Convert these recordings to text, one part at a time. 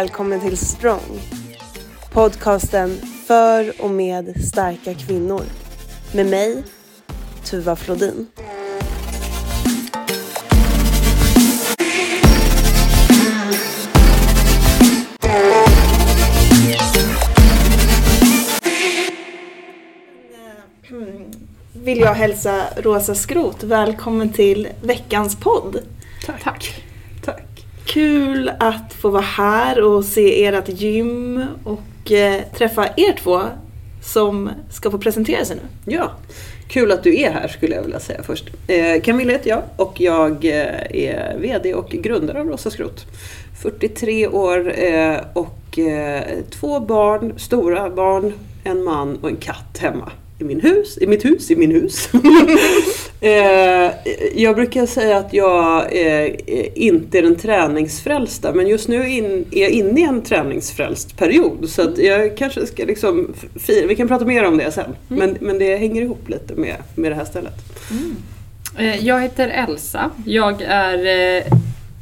välkommen till Strong. Podcasten för och med starka kvinnor. Med mig, Tuva Flodin. Vill jag hälsa Rosa Skrot välkommen till veckans podd. Tack. Tack. Kul att få vara här och se ert gym och eh, träffa er två som ska få presentera sig nu. Ja, kul att du är här skulle jag vilja säga först. Eh, Camilla heter jag och jag eh, är VD och grundare av Rosa Skrot. 43 år eh, och eh, två barn, stora barn, en man och en katt hemma i min hus, i mitt hus, i min hus. eh, jag brukar säga att jag eh, inte är den träningsfrälsta men just nu är jag inne i en träningsfrälst period så att jag kanske ska liksom fira, vi kan prata mer om det sen. Mm. Men, men det hänger ihop lite med, med det här stället. Mm. Eh, jag heter Elsa, jag är eh,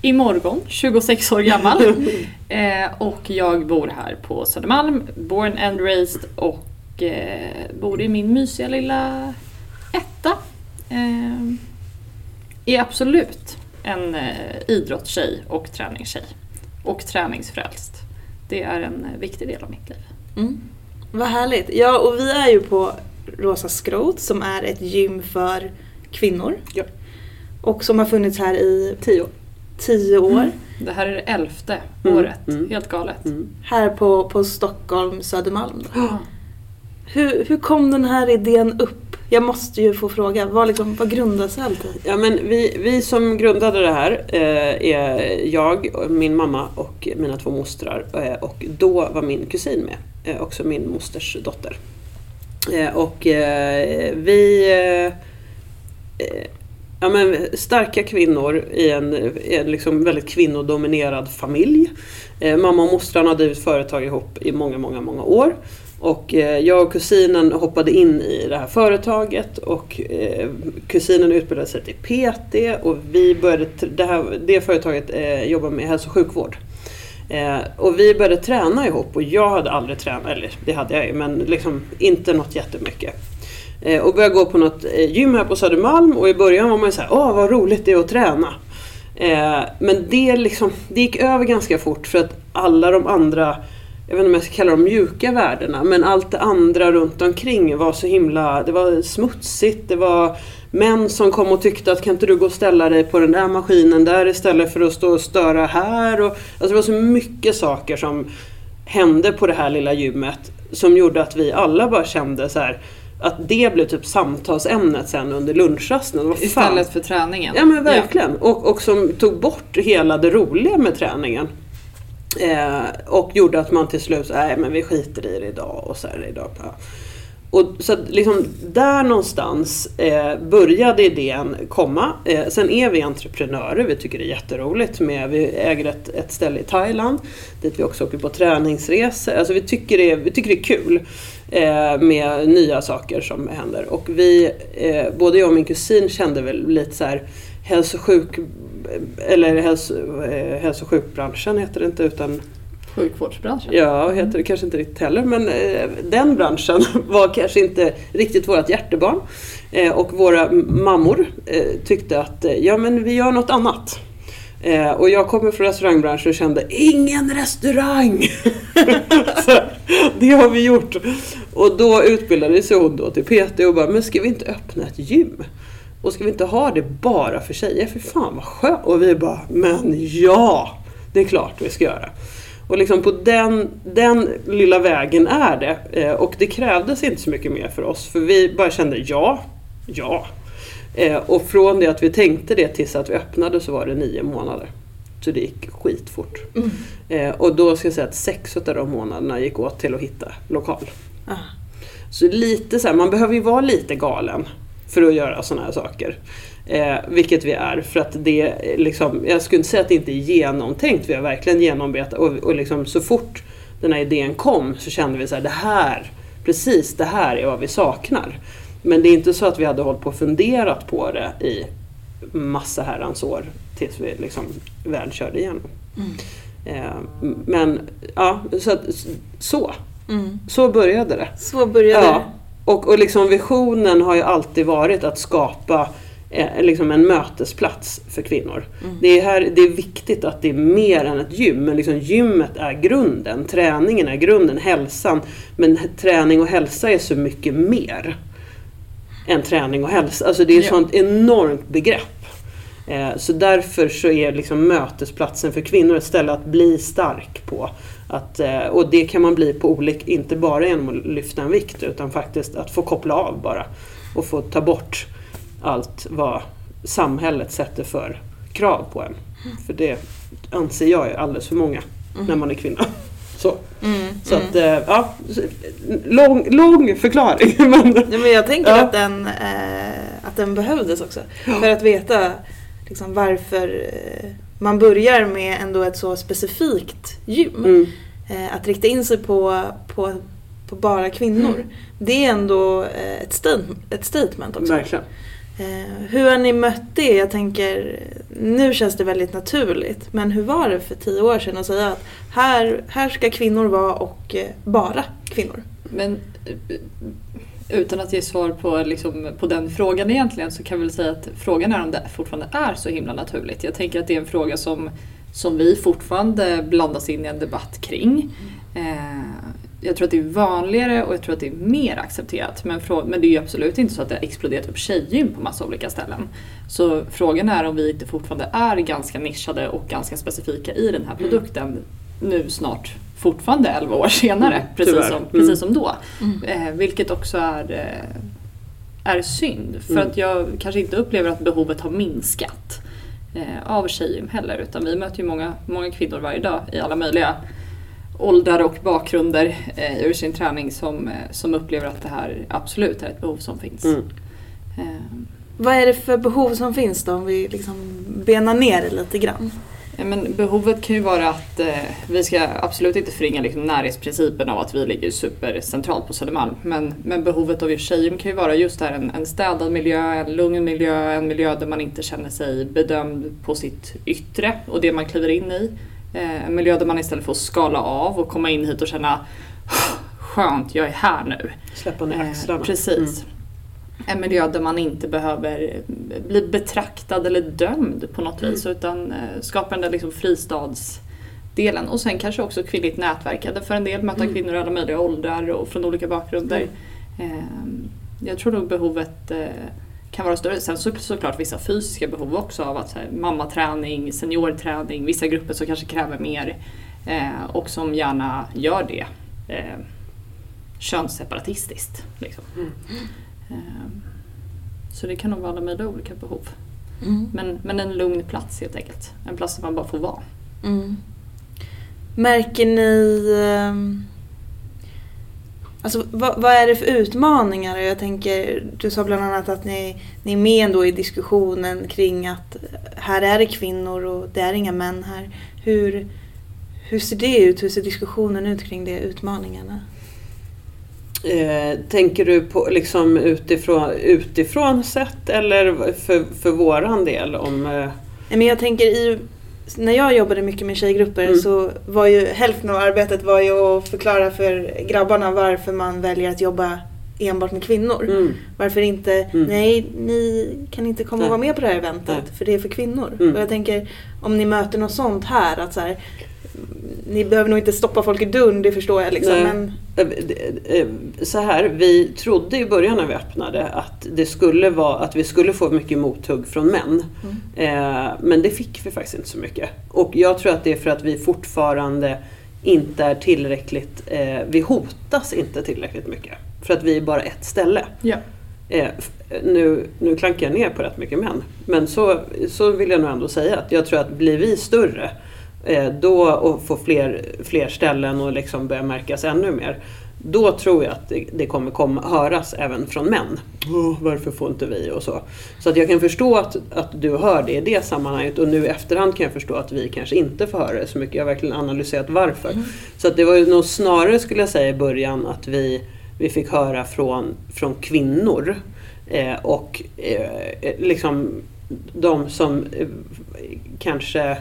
imorgon 26 år gammal eh, och jag bor här på Södermalm, born and raised och bor i min mysiga lilla etta. Eh, är absolut en eh, idrottstjej och träningstjej. Och träningsfrälst. Det är en eh, viktig del av mitt liv. Mm. Vad härligt. Ja, och vi är ju på Rosa Skrot som är ett gym för kvinnor. Ja. Och som har funnits här i tio år. Tio år. Mm. Det här är det elfte mm. året. Mm. Helt galet. Mm. Här på, på Stockholm Södermalm. Då. Hur, hur kom den här idén upp? Jag måste ju få fråga, vad, liksom, vad grundas allt i? Ja, men vi, vi som grundade det här eh, är jag, min mamma och mina två mostrar. Eh, och då var min kusin med, eh, också min mosters dotter. Eh, och eh, vi... Eh, eh ja, men, starka kvinnor i en, i en liksom väldigt kvinnodominerad familj. Eh, mamma och mostrarna har drivit företag ihop i många, många, många år. Och eh, jag och kusinen hoppade in i det här företaget och eh, kusinen utbildade sig till PT och vi började, det, här, det företaget eh, jobbar med hälso och sjukvård. och vi började träna ihop och jag hade aldrig tränat, eller det hade jag ju men liksom inte något jättemycket. och började gå på något gym här på Södermalm och i början var man ju såhär, åh vad roligt det är att träna. men det, liksom, det gick över ganska fort för att alla de andra jag vet inte om jag ska kalla dem mjuka värdena, men allt det andra runt omkring var så himla, det var smutsigt, det var män som kom och tyckte att kan inte du gå och ställa dig på den där maskinen där istället för att stå och störa här. Och, alltså det var så mycket saker som hände på det här lilla gymmet som gjorde att vi alla bara kände så här, att det blev typ samtalsämnet sen under lunchrasten. Istället för träningen. Ja men verkligen. Ja. Och, och som tog bort hela det roliga med träningen. Eh, och gjorde att man till slut, nej men vi skiter i det idag och så här idag. Och så liksom där någonstans eh, började idén komma. Eh, sen är vi entreprenörer, vi tycker det är jätteroligt. Med, vi äger ett, ett ställe i Thailand dit vi också åker på träningsresor. Alltså vi tycker det är, vi tycker det är kul eh, med nya saker som händer. Och vi, eh, både jag och min kusin kände väl lite så här hälso och sjuk eller hälso, eh, hälso och sjukbranschen heter det inte utan Sjukvårdsbranschen? Ja, heter det kanske inte riktigt heller men eh, den branschen var kanske inte riktigt vårt hjärtebarn. Eh, och våra mammor eh, tyckte att eh, ja men vi gör något annat. Eh, och jag kommer från restaurangbranschen och kände ingen restaurang! Så, det har vi gjort. Och då utbildade sig hon då till PT och bara, men ska vi inte öppna ett gym? Och ska vi inte ha det bara för tjejer? För fan vad skönt! Och vi bara, men ja! Det är klart vi ska göra. Och liksom på den, den lilla vägen är det. Eh, och det krävdes inte så mycket mer för oss. För vi bara kände ja, ja. Eh, och från det att vi tänkte det tills att vi öppnade så var det nio månader. Så det gick skitfort. Mm. Eh, och då ska jag säga att sex av de månaderna gick åt till att hitta lokal. Ah. Så lite så här, man behöver ju vara lite galen för att göra sådana här saker. Eh, vilket vi är för att det liksom, jag skulle inte säga att det inte är genomtänkt, vi har verkligen genomarbetat och, och liksom, så fort den här idén kom så kände vi så här, det här, precis det här är vad vi saknar. Men det är inte så att vi hade hållit på och funderat på det i massa herrans år tills vi liksom väl körde igenom. Mm. Eh, men ja, så, så. Mm. Så började det. Så började Ja. Och, och liksom visionen har ju alltid varit att skapa eh, liksom en mötesplats för kvinnor. Mm. Det, är här, det är viktigt att det är mer än ett gym, men liksom gymmet är grunden, träningen är grunden, hälsan. Men träning och hälsa är så mycket mer än träning och hälsa. Alltså det är ett Ja. sånt enormt begrepp. Eh, Så därför så är liksom mötesplatsen för kvinnor ett ställe att bli stark på. Att, eh, och det kan man bli på olika, inte bara genom att lyfta en vikt utan faktiskt att få koppla av bara. Och få ta bort allt vad samhället sätter för krav på en. För det anser jag är alldeles för många när man är kvinna. Så, Mm. så mm. att, eh, ja, lång, lång förklaring. Men, Ja, men jag tänker Ja. att, den, eh, att den behövdes också. För att veta liksom, varför eh, man börjar med ändå ett så specifikt gym. mm, Eh, att rikta in sig på, på, på bara kvinnor. Det är ändå eh, ett, sta- ett statement också. verkligen. Eh, hur har ni mött det? Jag tänker, nu känns det väldigt naturligt. Men hur var det för tio år sedan att säga att här, här ska kvinnor vara och eh, bara kvinnor? Men utan att ge svar på, liksom, på den frågan egentligen så kan vi väl säga att frågan är om det fortfarande är så himla naturligt. Jag tänker att det är en fråga som, som vi fortfarande blandas in i en debatt kring. Eh, jag tror att det är vanligare och jag tror att det är mer accepterat. Men, men det är ju absolut inte så att det har exploderat upp tjejgym på massa olika ställen. Så frågan är om vi inte fortfarande är ganska nischade och ganska specifika i den här produkten nu snart fortfarande 11 år senare. Mm, precis, som, Mm. precis som då. Mm. Eh, vilket också är, eh, är synd. För Mm. att jag kanske inte upplever att behovet har minskat eh, av tjejgym heller. Utan vi möter ju många, många kvinnor varje dag i alla möjliga åldrar och bakgrunder eh, ur sin träning som, eh, som upplever att det här absolut är ett behov som finns. Mm. Eh, Vad är det för behov som finns då om vi liksom benar ner det lite grann? Ja, men behovet kan ju vara att eh, vi ska absolut inte förringa liksom, närhetsprincipen av att vi ligger supercentralt på Södermalm. Men, men behovet av tjejgym kan ju vara just där en, en städad miljö, en lugn miljö, en miljö där man inte känner sig bedömd på sitt yttre och det man kliver in i. Eh, en miljö där man istället får skala av och komma in hit och känna skönt, jag är här nu. Släppa ner Eh, axlarna. Precis. En miljö där man inte behöver bli betraktad eller dömd på något vis utan eh, skapa den där liksom fristadsdelen. Och sen kanske också kvinnligt nätverkande för en del, möta Mm. kvinnor i alla möjliga åldrar och från olika bakgrunder. Eh, jag tror nog behovet eh, kan vara större. Sen så, såklart vissa fysiska behov också av att så här, mammaträning, seniorträning, vissa grupper som kanske kräver mer eh, och som gärna gör det eh, könsseparatistiskt. Liksom. Mm. Eh, Så det kan nog vara alla möjliga olika behov. Mm. Men, men en lugn plats helt enkelt. En plats där man bara får vara. Mm. Märker ni... ehm, Alltså vad, vad är det för utmaningar? Jag tänker, du sa bland annat att ni, ni är med ändå i diskussionen kring att här är det kvinnor och det är inga män här. Hur, hur ser det ut? Hur ser diskussionen ut kring det, utmaningarna? Eh, tänker du på liksom utifrån, utifrån sett eller för, för våran del? Om, eh, Men jag tänker i, när jag jobbade mycket med tjejgrupper Mm. så var ju hälften av arbetet var ju att förklara för grabbarna varför man väljer att jobba enbart med kvinnor. mm, Varför inte, Mm. nej ni kan inte komma Nej. och vara med på det här eventet Nej. för det är för kvinnor. Mm. Och jag tänker om ni möter något sånt här att så här, ni behöver nog inte stoppa folk i dörren, det förstår jag liksom. Men, eh, eh, så här, vi trodde i början när vi öppnade att det skulle vara att vi skulle få mycket mothugg från män. Eh, men det fick vi faktiskt inte så mycket. Och jag tror att det är för att vi fortfarande inte är tillräckligt, eh, vi hotas inte tillräckligt mycket. För att vi är bara ett ställe. Ja. Eh, nu, nu klankar jag ner på rätt mycket män. Men så, så vill jag nog ändå säga att jag tror att blir vi större eh, då och får fler, fler ställen och liksom börjar märkas ännu mer. Då tror jag att det, kommer komma, höras även från män. Åh, varför får inte vi och så. Så att jag kan förstå att, att du hör det i det sammanhanget och nu i efterhand kan jag förstå att vi kanske inte får höra det så mycket. Jag har verkligen analyserat varför. Så att det var ju nog snarare skulle jag säga i början att vi, vi fick höra från, från kvinnor eh, och eh, liksom de som eh, kanske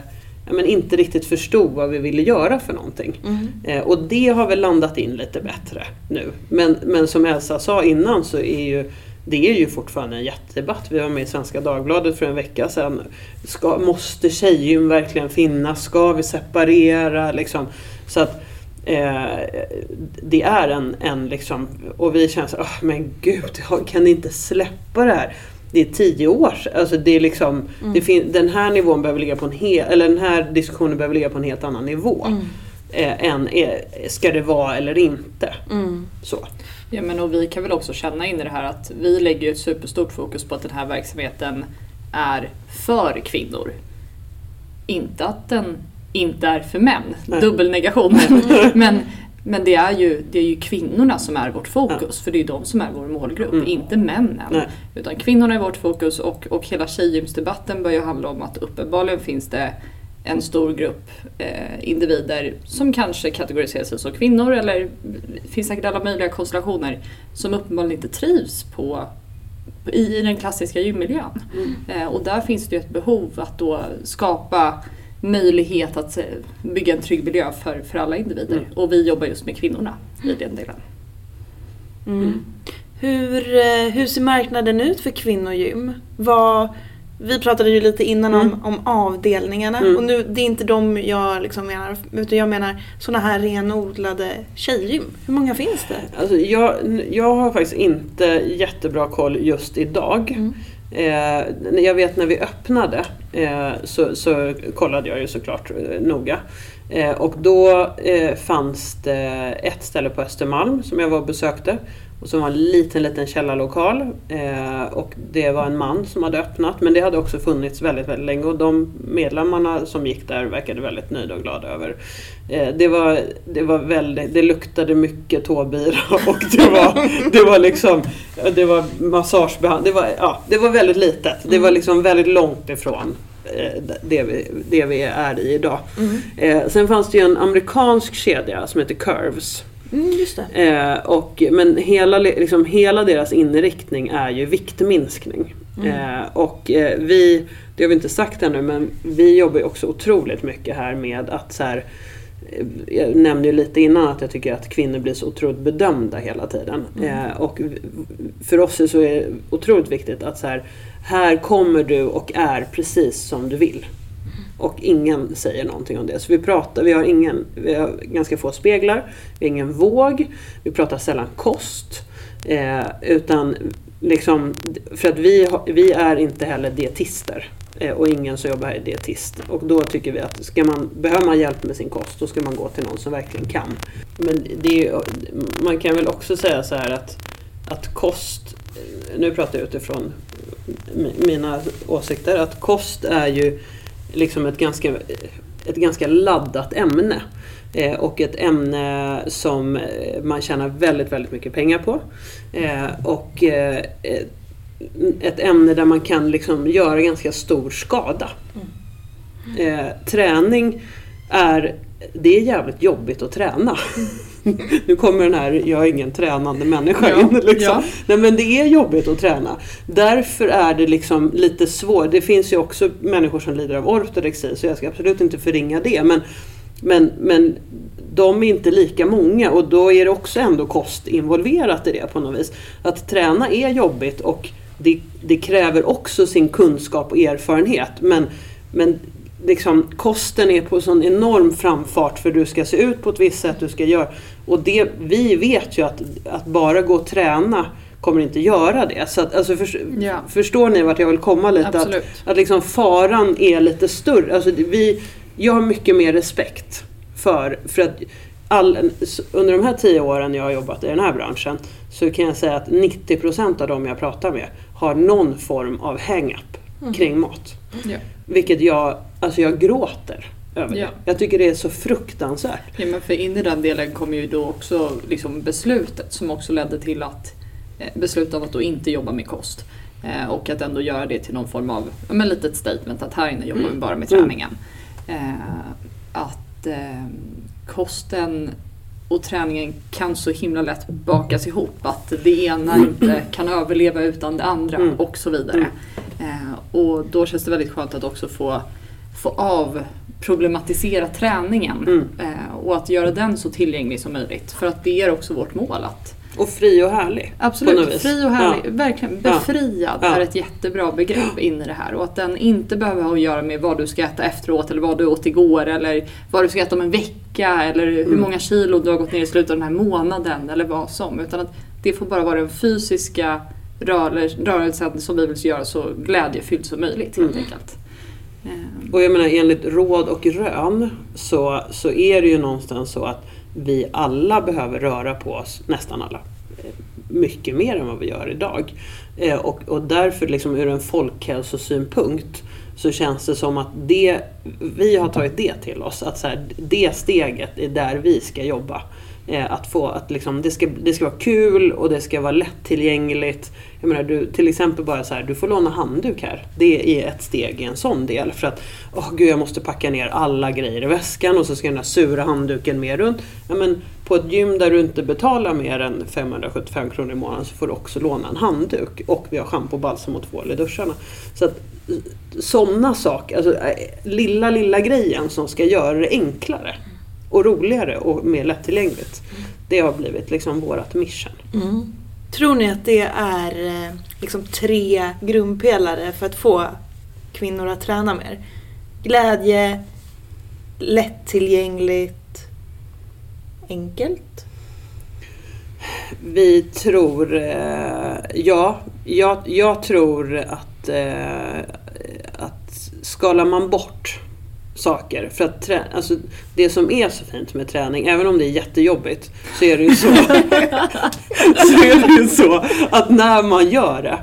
men inte riktigt förstod vad vi ville göra för någonting. Mm. Eh, och det har väl landat in lite bättre nu. Men, men som Elsa sa innan så är ju det är ju fortfarande en jättedebatt. Vi var med i Svenska Dagbladet för en vecka sedan. Ska, måste tjejgym verkligen finnas? Ska vi separera? Liksom. Så att eh, det är en, en liksom, och vi känner så oh, men gud, kan ni inte släppa det här? Det är tio år alltså det är liksom, Mm. det fin- Den här nivån behöver ligga på en hel, eller den här diskussionen behöver ligga på en helt annan nivå. Mm. Eh, än, eh, ska det vara eller inte? Mm. Så. Ja, men och vi kan väl också känna in i det här att vi lägger ett superstort fokus på att den här verksamheten är för kvinnor. Inte att den inte är för män. Nej. Dubbelnegation. men men det, är ju, det är ju kvinnorna som är vårt fokus. För det är de som är vår målgrupp, Mm. inte männen. Nej. Utan kvinnorna är vårt fokus och, och hela tjejgymsdebatten bör ju handla om att uppenbarligen finns det en stor grupp eh, individer som kanske kategoriserar sig som kvinnor eller det finns säkert alla möjliga konstellationer som uppenbarligen inte trivs på, i, i den klassiska gymmiljön. Mm. Eh, och där finns det ju ett behov att då skapa möjlighet att eh, bygga en trygg miljö för, för alla individer. Mm. Och vi jobbar just med kvinnorna i den delen. Mm. Hur, eh, hur ser marknaden ut för kvinnogym? Vad, vi pratade ju lite innan Mm. om, om avdelningarna Mm. och nu, det är inte de jag liksom menar utan jag menar sådana här renodlade tjejgym. Hur många finns det? Alltså jag, jag har faktiskt inte jättebra koll just idag. Eh, jag vet när vi öppnade eh, så, så kollade jag ju såklart eh, noga. Eh, och då eh, fanns det ett ställe på Östermalm som jag var och besökte. Och som var en liten, liten källarlokal. Eh, och det var en man som hade öppnat. Men det hade också funnits väldigt, väldigt länge. Och de medlemmarna som gick där verkade väldigt nöjda och glada över. Eh, det, var, det var väldigt, det luktade mycket tåbira och det var, det var liksom, det var massagebehandling. Det var, ja, det var väldigt litet. Det var liksom väldigt långt ifrån eh, det vi, det vi är i idag. Mm. Eh, sen fanns det ju en amerikansk kedja som heter Curves. Mm, just det. Eh, och, men hela, liksom, hela deras inriktning är ju viktminskning. Mm. Eh, och eh, vi, det har vi inte sagt ännu, men vi jobbar ju också otroligt mycket här med att så här, eh, jag nämnde ju lite innan att jag tycker att kvinnor blir så otroligt bedömda hela tiden. Mm. Eh, och för oss är så är det otroligt viktigt att så här, här kommer du och är precis som du vill. Och ingen säger någonting om det. Så vi pratar, vi har, ingen, vi har ganska få speglar, vi har ingen våg, vi pratar sällan kost. Eh, utan liksom, för att vi, vi är inte heller dietister. Eh, och ingen som jobbar här är dietist. Och då tycker vi att ska man, behöver man hjälp med sin kost, då ska man gå till någon som verkligen kan. Men det är, man kan väl också säga så här att, att kost, nu pratar jag utifrån mina åsikter, att kost är ju liksom ett ganska, ett ganska laddat ämne. Eh, och ett ämne som man tjänar väldigt, väldigt mycket pengar på. Eh, och eh, ett- ämne där man kan liksom göra ganska stor skada. Eh, träning är, det är jävligt jobbigt att träna. nu kommer den här, jag är ingen tränande människa Ja, in. Liksom. ja. Nej men det är jobbigt att träna. Därför är det liksom lite svårt. Det finns ju också människor som lider av ortodexi så jag ska absolut inte förringa det. Men, men, men de är inte lika många och då är det också ändå kost involverat i det på något vis. Att träna är jobbigt och det, det kräver också sin kunskap och erfarenhet. Men, men liksom, kosten är på sån enorm framfart för du ska se ut på ett visst sätt, du ska göra. Och det, vi vet ju att, att bara gå och träna kommer inte göra det. Så att, alltså, för, Ja. Förstår ni vart jag vill komma lite? Att, Absolut. att liksom faran är lite större. Alltså, vi, jag har mycket mer respekt för, för att all, under de här tio åren jag har jobbat i den här branschen så kan jag säga att 90% av de jag pratar med har någon form av hang-up kring mat. Ja. Vilket jag, alltså jag gråter över. Ja. det. Jag tycker det är så fruktansvärt. Ja, men för in i den delen kom ju då också liksom beslutet som också ledde till att eh, beslutet om att då inte jobba med kost. Eh, och att ändå göra det till någon form av, men litet statement att här inne jobbar vi bara med Mm. träningen. Eh, att kosten och träningen kan så himla lätt bakas ihop. Att det ena inte kan överleva utan det andra Mm. och så vidare. Eh, och då känns det väldigt skönt att också få, få av problematisera träningen Mm. eh, och att göra den så tillgänglig som möjligt. För att det är också vårt mål att Och fri och härlig. Absolut, fri och härlig. Ja. Verkligen befriad Ja. är ett jättebra begrepp in i det här. Och att den inte behöver ha att göra med vad du ska äta efteråt eller vad du åt igår eller vad du ska äta om en vecka eller hur Mm. många kilo du har gått ner i slutet av den här månaden eller vad som. Utan att det får bara vara den fysiska rörel- rörelsen som vi vill göra så glädjefylld som möjligt helt Mm. enkelt. Ehm. Och jag menar enligt råd och rön så, så är det ju någonstans så att vi alla behöver röra på oss, nästan alla, eh, mycket mer än vad vi gör idag. Eh, och, och därför liksom ur en folkhälsosynpunkt så känns det som att det, vi har tagit det till oss. Att så här, det steget är där vi ska jobba. Eh, att få att liksom, det, ska, det ska vara kul och det ska vara lättillgängligt. Jag menar, du, till exempel bara så här, du får låna handduk här. Det är ett steg i en sån del. För att, åh gud jag måste packa ner alla grejer i väskan och så ska den här sura handduken med runt. Ja, men på ett gym där du inte betalar mer än 575 kronor i månaden så får du också låna en handduk. Och vi har schampo, balsam och tvål i duscharna. Så att sådana saker, alltså eh, lilla lilla grejen som ska göra det enklare och roligare och mer lättillgängligt. Det har blivit liksom vårat mission. Mm. Tror ni att det är eh, liksom tre grundpelare för att få kvinnor att träna mer? Glädje, lättillgängligt, enkelt? Vi tror, eh, ja, jag, jag tror att, eh, att skalar man bort saker, för att trä, alltså det som är så fint med träning, även om det är jättejobbigt, så är det ju så, så, är det ju så att när man gör det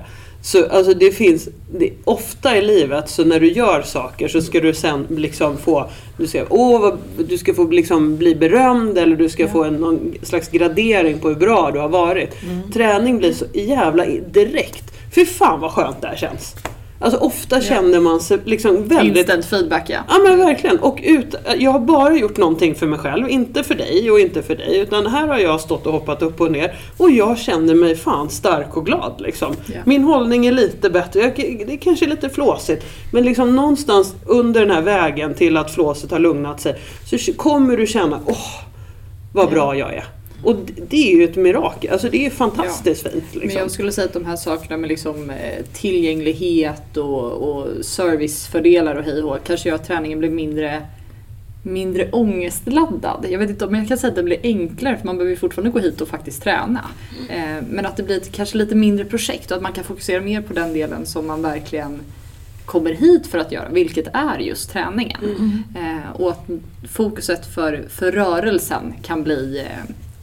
så alltså det finns, det, ofta i livet så när du gör saker så ska du sen liksom få, du ska, åh, vad, du ska få liksom bli berömd eller du ska Ja. få en, någon slags gradering på hur bra du har varit. Träning blir så jävla direkt. Fy fan vad skönt det här känns. Alltså ofta känner man sig liksom väldigt Instant feedback ja. Ja men verkligen. Och ut, jag har bara gjort någonting för mig själv, inte för dig och inte för dig. Utan här har jag stått och hoppat upp och ner och jag känner mig fan stark och glad. Liksom. Ja. Min hållning är lite bättre, jag, det är kanske lite flåsigt. Men liksom någonstans under den här vägen till att flåset har lugnat sig så kommer du känna, åh vad bra jag är. Och det- är ju ett mirakel, alltså det är fantastiskt fint. Men Liksom. jag skulle säga att de här sakerna med liksom eh, tillgänglighet och, och servicefördelar och hej och kanske gör att träningen blir mindre mindre ångestladdad. Jag vet inte om jag kan säga att det blir enklare för man behöver ju fortfarande gå hit och faktiskt träna. Eh, men att det blir ett kanske lite mindre projekt och att man kan fokusera mer på den delen som man verkligen kommer hit för att göra, vilket är just träningen. Eh, och att fokuset för, för rörelsen kan bli,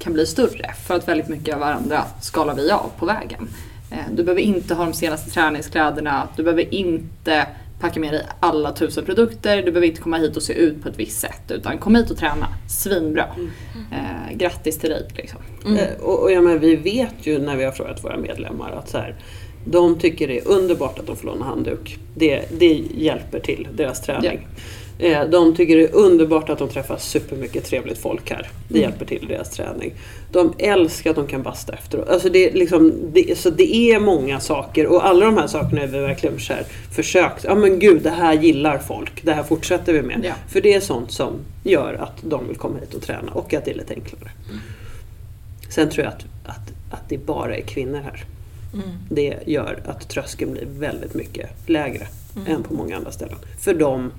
kan bli större för att väldigt mycket av varandra skalar vi av på vägen. Eh, du behöver inte ha de senaste träningskläderna, du behöver inte packa med dig alla tusen produkter, du behöver inte komma hit och se ut på ett visst sätt utan kom hit och träna, svinbra. Eh, grattis till dig liksom. Eh, Och, och ja, men vi vet ju när vi har frågat våra medlemmar att så här, de tycker det är underbart att de får låna handduk. Det, det hjälper till deras träning. Eh, De tycker det är underbart att de träffar supermycket trevligt folk här. Det hjälper till deras träning. De älskar att de kan basta efteråt. Alltså det, är liksom, det, så det är många saker och alla de här sakerna är vi verkligen så här, försökt. Ja men gud, det här gillar folk. Det här fortsätter vi med. Ja. För det är sånt som gör att de vill komma hit och träna och att det är lite enklare. Sen tror jag att, att, att det bara är kvinnor här. Mm. Det gör att tröskeln blir väldigt mycket lägre än på många andra ställen. För de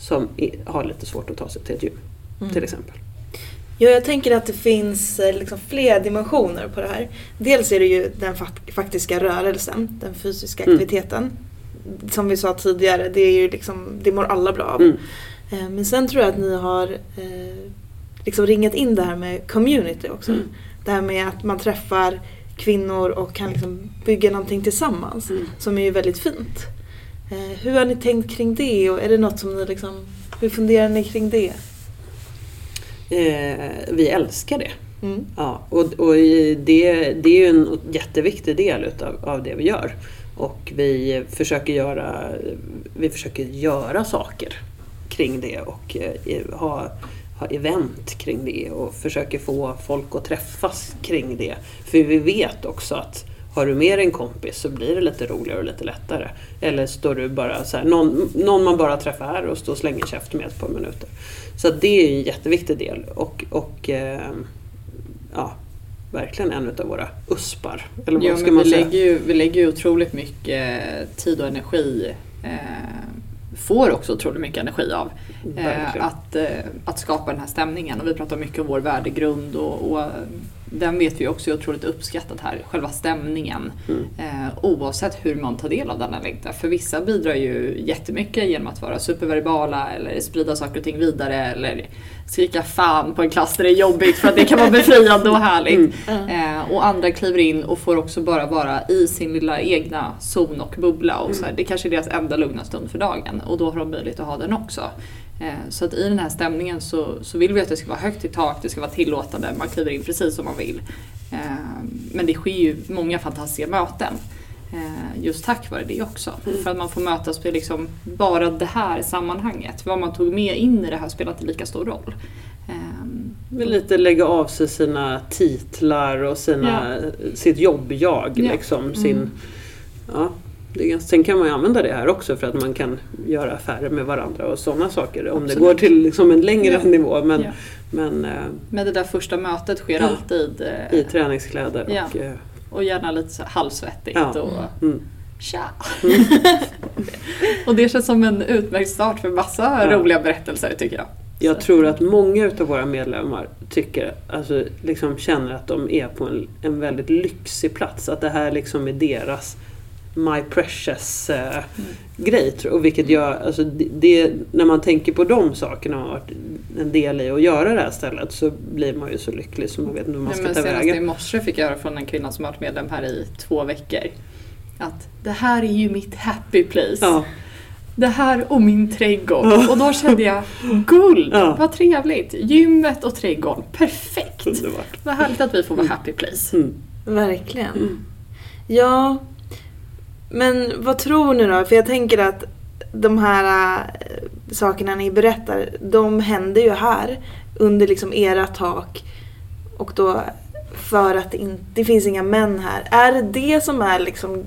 som har lite svårt att ta sig till ett gym, till exempel. Ja, jag tänker att det finns eh, liksom flera dimensioner på det här. Dels är det ju den fak- faktiska rörelsen, den fysiska Mm. aktiviteten. Som vi sa tidigare, det, är ju liksom, det mår alla bra av. Mm. Eh, Men sen tror jag att ni har eh, liksom ringat in det här med community också. Mm. Det här med att man träffar kvinnor och kan liksom bygga någonting tillsammans. Mm. Som är ju väldigt fint. Eh, hur har ni tänkt kring det och är det något som ni liksom, hur funderar ni kring det? Eh, vi älskar det. Mm. Ja, och, och det, det är ju en jätteviktig del utav, av det vi gör. Och vi försöker göra, vi försöker göra saker kring det och eh, ha, ha event kring det och försöker få folk att träffas kring det. För vi vet också att har du med dig en kompis så blir det lite roligare och lite lättare. Eller står du bara så här, någon, någon man bara träffar här och står och slänger käft med ett par minuter. Så det är en jätteviktig del och, och eh, ja, verkligen en av våra uspar. Eller vad Ja, ska man vi, säga? lägger ju, vi lägger ju otroligt mycket tid och energi. Eh, får också otroligt mycket energi av. Eh, att, eh, att skapa den här stämningen. Och vi pratar mycket om vår värdegrund och, och den vet vi också är otroligt uppskattad här, själva stämningen. Mm. Eh, oavsett hur man tar del av den eller inte. För vissa bidrar ju jättemycket genom att vara superverbala eller sprida saker och ting vidare eller skrika fan på en klass där det är jobbigt för att det kan vara befriande och härligt. Eh, och andra kliver in och får också bara vara i sin lilla egna zon och bubbla. Och så här, det kanske är deras enda lugna stund för dagen och då har de möjlighet att ha den också. Eh, så att i den här stämningen så, så vill vi att det ska vara högt i tak, det ska vara tillåtande, man kliver in precis som man vill. Eh, men det sker ju många fantastiska möten. Eh, just tack vare det också. För att man får mötas på liksom bara det här sammanhanget. Vad man tog med in i det här spelar inte lika stor roll. Men lite lägga av sig sina titlar och sina, sitt jobb-jag. Ja. Liksom, sin, ja, det sen kan man ju använda det här också för att man kan göra affärer med varandra och sådana saker. Om det går till liksom en längre Ja. nivå. Men, Ja. men eh, Men det där första mötet sker Ja. alltid eh, i träningskläder. Och, eh, och gärna lite halvsvettigt och mm. tja. och det känns som en utmärkt start för massa roliga berättelser tycker jag. Jag tror att många utav våra medlemmar tycker, alltså liksom känner att de är på en, en väldigt lyxig plats. Att det här liksom är deras My Precious eh, grej. tror jag. Och vilket gör, alltså det, det, när man tänker på de sakerna man varit en del i att göra det här stället så blir man ju så lycklig så man vet inte hur man Nej, ska men ta senast i vägen. morse fick jag höra från en kvinna som har varit medlem här i två veckor. Att det här är ju mitt happy place. Ja, Det här och min trädgård. Ja. Och då kände jag guld, Ja. vad trevligt. Gymmet och trädgården, perfekt. underbart. Vad härligt att vi får vara happy place. Mm. Verkligen. Mm. Ja, men vad tror ni då? För jag tänker att de här äh, sakerna ni berättar, de händer ju här under liksom era tak. Och då för att det inte det finns inga män här. Är det det som är liksom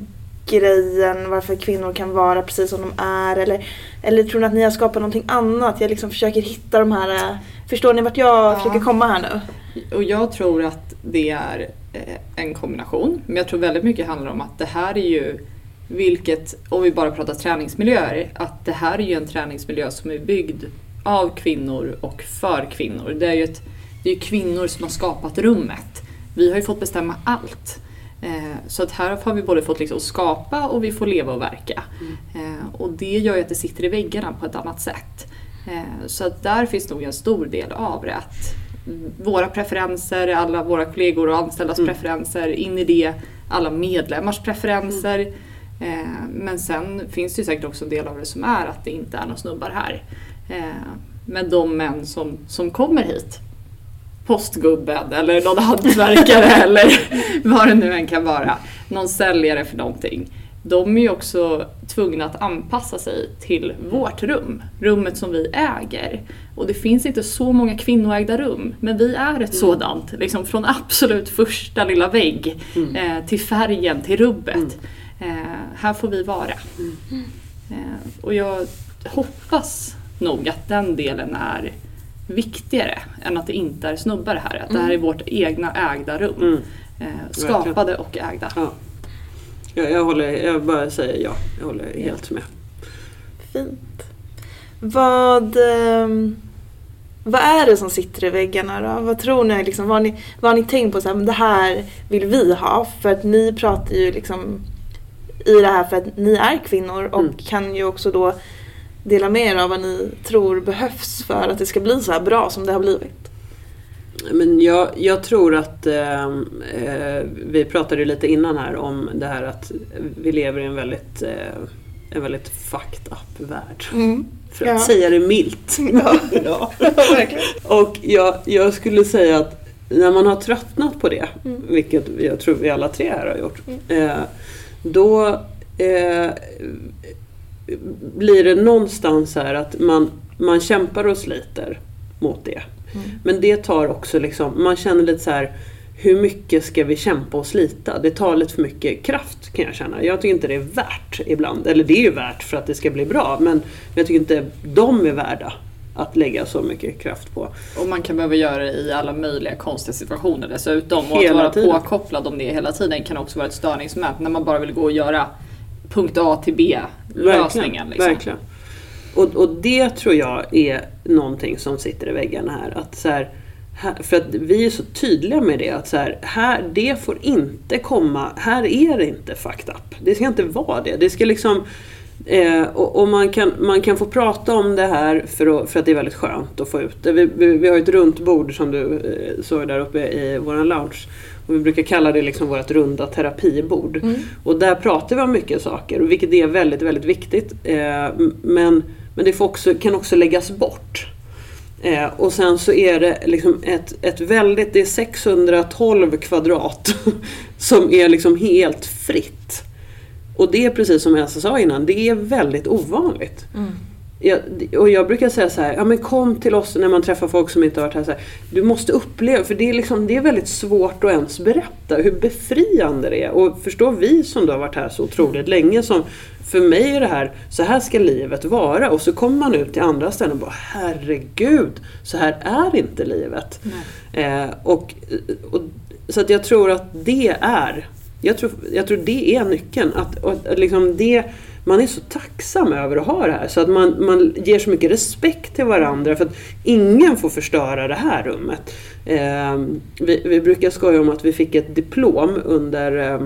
grejen varför kvinnor kan vara precis som de är? Eller, eller tror ni att ni har skapat någonting annat? Jag liksom försöker hitta de här... äh, Förstår ni vart jag Ja. försöker komma här nu? Och jag tror att det är eh, en kombination. Men jag tror väldigt mycket handlar om att det här är ju vilket, om vi bara pratar träningsmiljöer, att det här är ju en träningsmiljö som är byggd av kvinnor och för kvinnor. Det är ju ett, det är kvinnor som har skapat rummet. Vi har ju fått bestämma allt. Eh, så att här har vi både fått liksom skapa och vi får leva och verka. Eh, och det gör ju att det sitter i väggarna på ett annat sätt. Eh, så att där finns nog en stor del av det. Att våra preferenser, alla våra kollegor och anställdas Mm. preferenser, in i det, alla medlemmars preferenser. Eh, men sen finns det ju säkert också en del av det som är att det inte är några snubbar här. Eh, men de män som, som kommer hit, postgubben eller någon hantverkare eller vad det nu än kan vara, någon säljare för någonting. De är ju också tvungna att anpassa sig till vårt rum, rummet som vi äger. Och det finns inte så många kvinnoägda rum, men vi är ett sådant. Liksom från absolut första lilla vägg eh, till färgen, till rubbet. Eh, här får vi vara. Eh, och jag hoppas nog att den delen är viktigare än att det inte är snubbar här. Att det här är vårt egna ägda rum. Mm. Eh, skapade och ägda. Ja. Jag, jag, håller, jag bara säger ja, jag håller helt med. Fint. Vad, ehm, vad är det som sitter i väggarna då? Vad tror ni? Liksom, vad, har ni vad har ni tänkt på? Så här, men det här vill vi ha. För att ni pratar ju liksom i det här för att ni är kvinnor och Mm. kan ju också då dela med er av vad ni tror behövs för att det ska bli så här bra som det har blivit. Men jag, jag tror att eh, eh, vi pratade lite innan här om det här att vi lever i en väldigt, eh, en väldigt fucked up värld. För att Ja. säga det milt. Ja. ja. Och jag, jag skulle säga att när man har tröttnat på det, Mm. vilket jag tror vi alla tre här har gjort, eh, då eh, blir det någonstans här att man, man kämpar och sliter mot det. Mm. Men det tar också liksom, man känner lite så här hur mycket ska vi kämpa och slita? Det tar lite för mycket kraft kan jag känna. Jag tycker inte det är värt ibland. Eller det är ju värt för att det ska bli bra men jag tycker inte de är värda att lägga så mycket kraft på. Och man kan behöva göra det i alla möjliga konstiga situationer dessutom. Och Hela att vara tiden. påkopplad om det hela tiden kan också vara ett störningsmoment när man bara vill gå och göra punkt A till B lösningen. Liksom. Verkligen. Och, och det tror jag är någonting som sitter i väggarna här. Att så här för att vi är så tydliga med det. Att så här, här, det får inte komma, här är det inte fucked up. Det ska inte vara det. Det ska liksom Eh, och och man, kan, man kan få prata om det här för att, för att det är väldigt skönt att få ut det. Vi, vi, vi har ett runt bord som du eh, såg där uppe i våran lounge. Och vi brukar kalla det liksom vårt runda terapibord. Och där pratar vi om mycket saker, vilket är väldigt, väldigt viktigt. Eh, men men det också, kan också läggas bort. Eh, och sen så är det liksom ett, ett väldigt, det är 612 kvadrat som är liksom helt fritt. Och det är precis som Elsa sa innan, det är väldigt ovanligt. Jag, och jag brukar säga så här, ja men kom till oss när man träffar folk som inte har varit här. Så här du måste uppleva, för det är, liksom, det är väldigt svårt att ens berätta hur befriande det är. Och förstå vi som då har varit här så otroligt länge som för mig är det här, så här ska livet vara. Och så kommer man ut till andra ställen och bara herregud, så här är inte livet. Eh, och, och, så att jag tror att det är, jag tror, jag tror det är nyckeln. Att, att, att liksom det, man är så tacksam över att ha det här så att man, man ger så mycket respekt till varandra för att ingen får förstöra det här rummet. Eh, vi, vi brukar skoja om att vi fick ett diplom under, eh,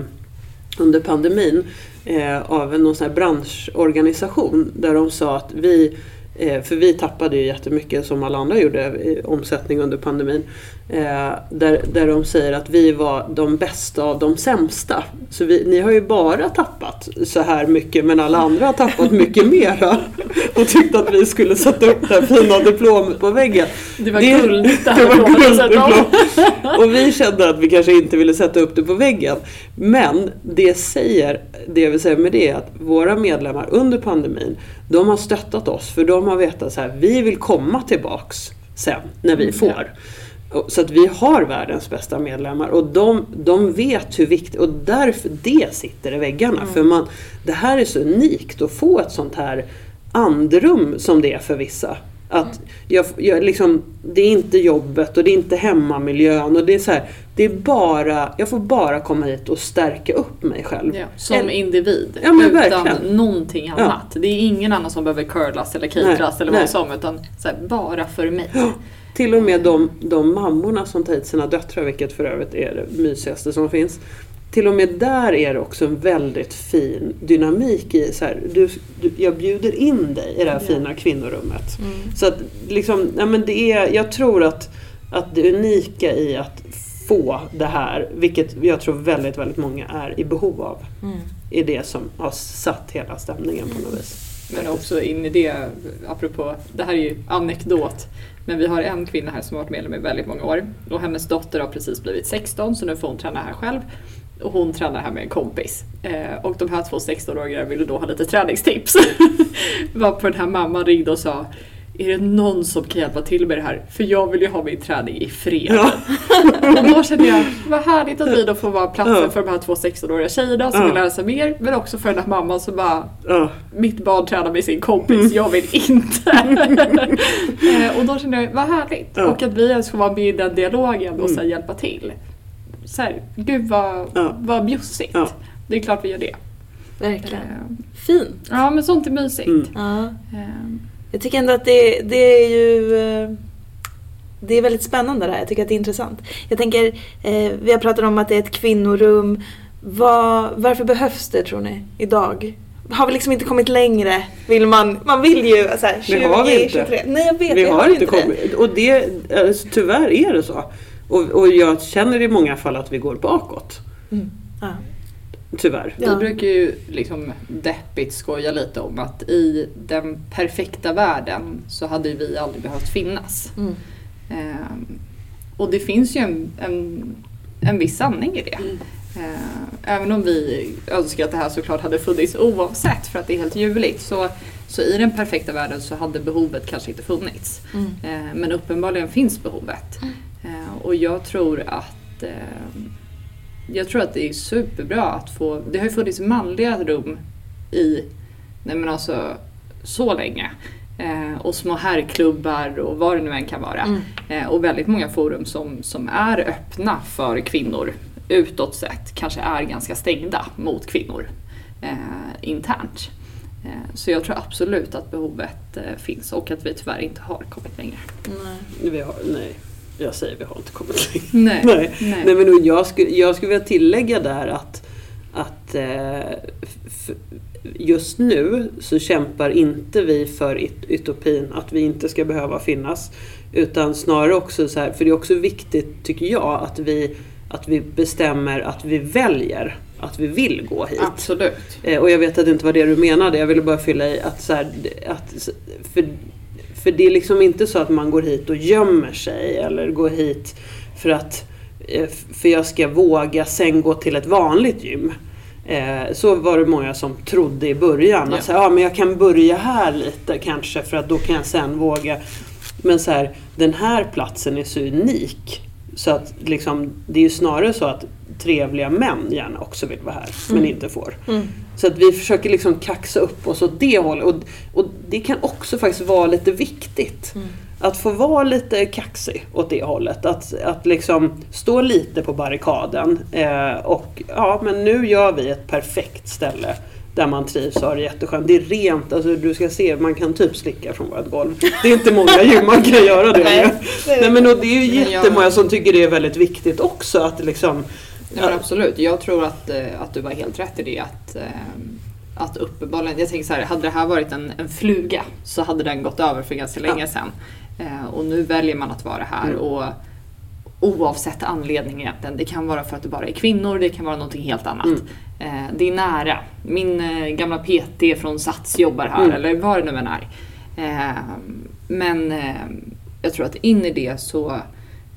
under pandemin eh, av en någon sån här branschorganisation där de sa att vi eh, för vi tappade ju jättemycket som alla andra gjorde i omsättning under pandemin. Eh, där, där de säger att vi var de bästa av de sämsta. Så vi, ni har ju bara tappat så här mycket men alla andra har tappat mycket mera. Och tyckte att vi skulle sätta upp det här fina diplomet på väggen. Det var guldigt det Det var gulddiplom. Och vi kände att vi kanske inte ville sätta upp det på väggen. Men det säger, det jag vill säga med det är att våra medlemmar under pandemin, de har stöttat oss för de har vetat så här, vi vill komma tillbaks sen när vi får. Och- Så att vi har världens bästa medlemmar och de, de vet hur viktigt, och därför det sitter i väggarna. För man, det här är så unikt att få ett sånt här andrum som det är för vissa. Att jag, jag liksom, det är inte jobbet och det är inte hemmamiljön och det är så här, det är bara, jag får bara komma hit och stärka upp mig själv. Ja, som Eller- individ. Ja, utan verkligen. någonting annat. Det är ingen annan som behöver curlas eller cateras eller vad som utan här, bara för mig. Till och med de, de mammorna som tar hit sina döttrar, vilket för övrigt är det mysigaste som finns. Till och med där är det också en väldigt fin dynamik i så här, du, du, jag bjuder in dig i det här fina kvinnorummet. Så att liksom, ja, men det är, jag tror att, att det unika i att få det här, vilket jag tror väldigt, väldigt många är i behov av, Mm. är det som har satt hela stämningen på något vis. Men också in i det, apropå, det här är ju anekdot. Men vi har en kvinna här som har varit medlem i väldigt många år. Och hennes dotter har precis blivit 16 så nu får hon träna här själv. Och hon tränar här med en kompis. Eh, och de här två 16-åringarna ville då ha lite träningstips. Varpå den här mamman ringde och sa är det någon som kan hjälpa till med det här? För jag vill ju ha min träning i fred. Ja. Och då kände jag, vad härligt att vi då får vara platsen Ja. för de här två 16-åriga tjejerna som Ja. vill lära sig mer. Men också för den här mamman som bara, Ja, mitt barn tränar med sin kompis, Mm. jag vill inte. Eh, och då kände jag, vad härligt. Ja. Och att vi ens får vara med i den dialogen och Mm. sen hjälpa till. Så här, gud vad, Ja. vad bjussigt. Ja. Det är klart vi gör det. Verkligen. Eh, Fint. Ja men sånt är mysigt. Mm. Ja. Jag tycker ändå att det, det är ju eh, det är väldigt spännande det här. Jag tycker att det är intressant. Jag tänker, eh, vi har pratat om att det är ett kvinnorum. Vad, varför behövs det tror ni idag? Har vi liksom inte kommit längre? Vill man, man vill ju så här, 20, Det har vi inte. 23. Nej jag vet, vi har inte det. kommit. Och det, alltså, tyvärr är det så. Och, och jag känner i många fall att vi går bakåt. Mm. Ja. Tyvärr. Ja. Vi brukar ju liksom deppigt skoja lite om att i den perfekta världen så hade vi aldrig behövt finnas. Mm. Ehm, och det finns ju en, en, en viss sanning i det. Ehm, även om vi önskar att det här såklart hade funnits oavsett för att det är helt ljuvligt så, så i den perfekta världen så hade behovet kanske inte funnits. Mm. Ehm, men uppenbarligen finns behovet. Ehm, och jag tror att att eh, jag tror att det är superbra att få, det har ju funnits manliga rum i, nej men alltså så länge. Eh, och små herrklubbar och vad det nu än kan vara. Mm. Eh, och väldigt många forum som, som är öppna för kvinnor utåt sett kanske är ganska stängda mot kvinnor eh, internt. Eh, så jag tror absolut att behovet eh, finns och att vi tyvärr inte har kommit längre. Nej. Vi har, nej, jag säger vi har inte kommit längre. Nej. Nej. Nej. Nej, men jag, skulle, jag skulle vilja tillägga där att, att eh, just nu så kämpar inte vi för ut- utopin, att vi inte ska behöva finnas. Utan snarare också så här, för det är också viktigt tycker jag att vi, att vi bestämmer att vi väljer att vi vill gå hit. Absolut. Eh, Och jag vet att det inte var det du menade, jag ville bara fylla i att, så här, att för, för det är liksom inte så att man går hit och gömmer sig eller går hit för att eh, för jag ska våga sen gå till ett vanligt gym. Eh, Så var det många som trodde i början. Ja. Att så här, ja, men jag kan börja här lite kanske för att då kan jag sen våga. Men så här, den här platsen är så unik. Så att liksom, det är ju snarare så att trevliga män gärna också vill vara här men inte får. Mm. Så att vi försöker liksom kaxa upp oss åt det hållet. Och, och det kan också faktiskt vara lite viktigt. Mm. Att få vara lite kaxig åt det hållet. Att, att liksom stå lite på barrikaden. Eh, och ja, men nu gör vi ett perfekt ställe. Där man trivs och har det jätteskönt. Det är rent, alltså du ska se, man kan typ slicka från vårt golv. Det är inte många gym man kan göra det Nej, med. det är Nej men och det är ju jättemånga som tycker det är väldigt viktigt också. Att liksom, Nej, men absolut, jag tror att, eh, att du var helt rätt i det. Att, eh, att uppenbarligen, jag tänker så här, hade det här varit en, en fluga så hade den gått över för ganska länge Ja. sedan. Eh, och nu väljer man att vara här. Mm. Och Oavsett anledning egentligen. Det kan vara för att du bara är kvinnor, det kan vara någonting helt annat. Mm. Eh, det är nära. Min eh, gamla PT från Sats jobbar här, Mm. eller vad det nu än är. Eh, men jag tror att in i det så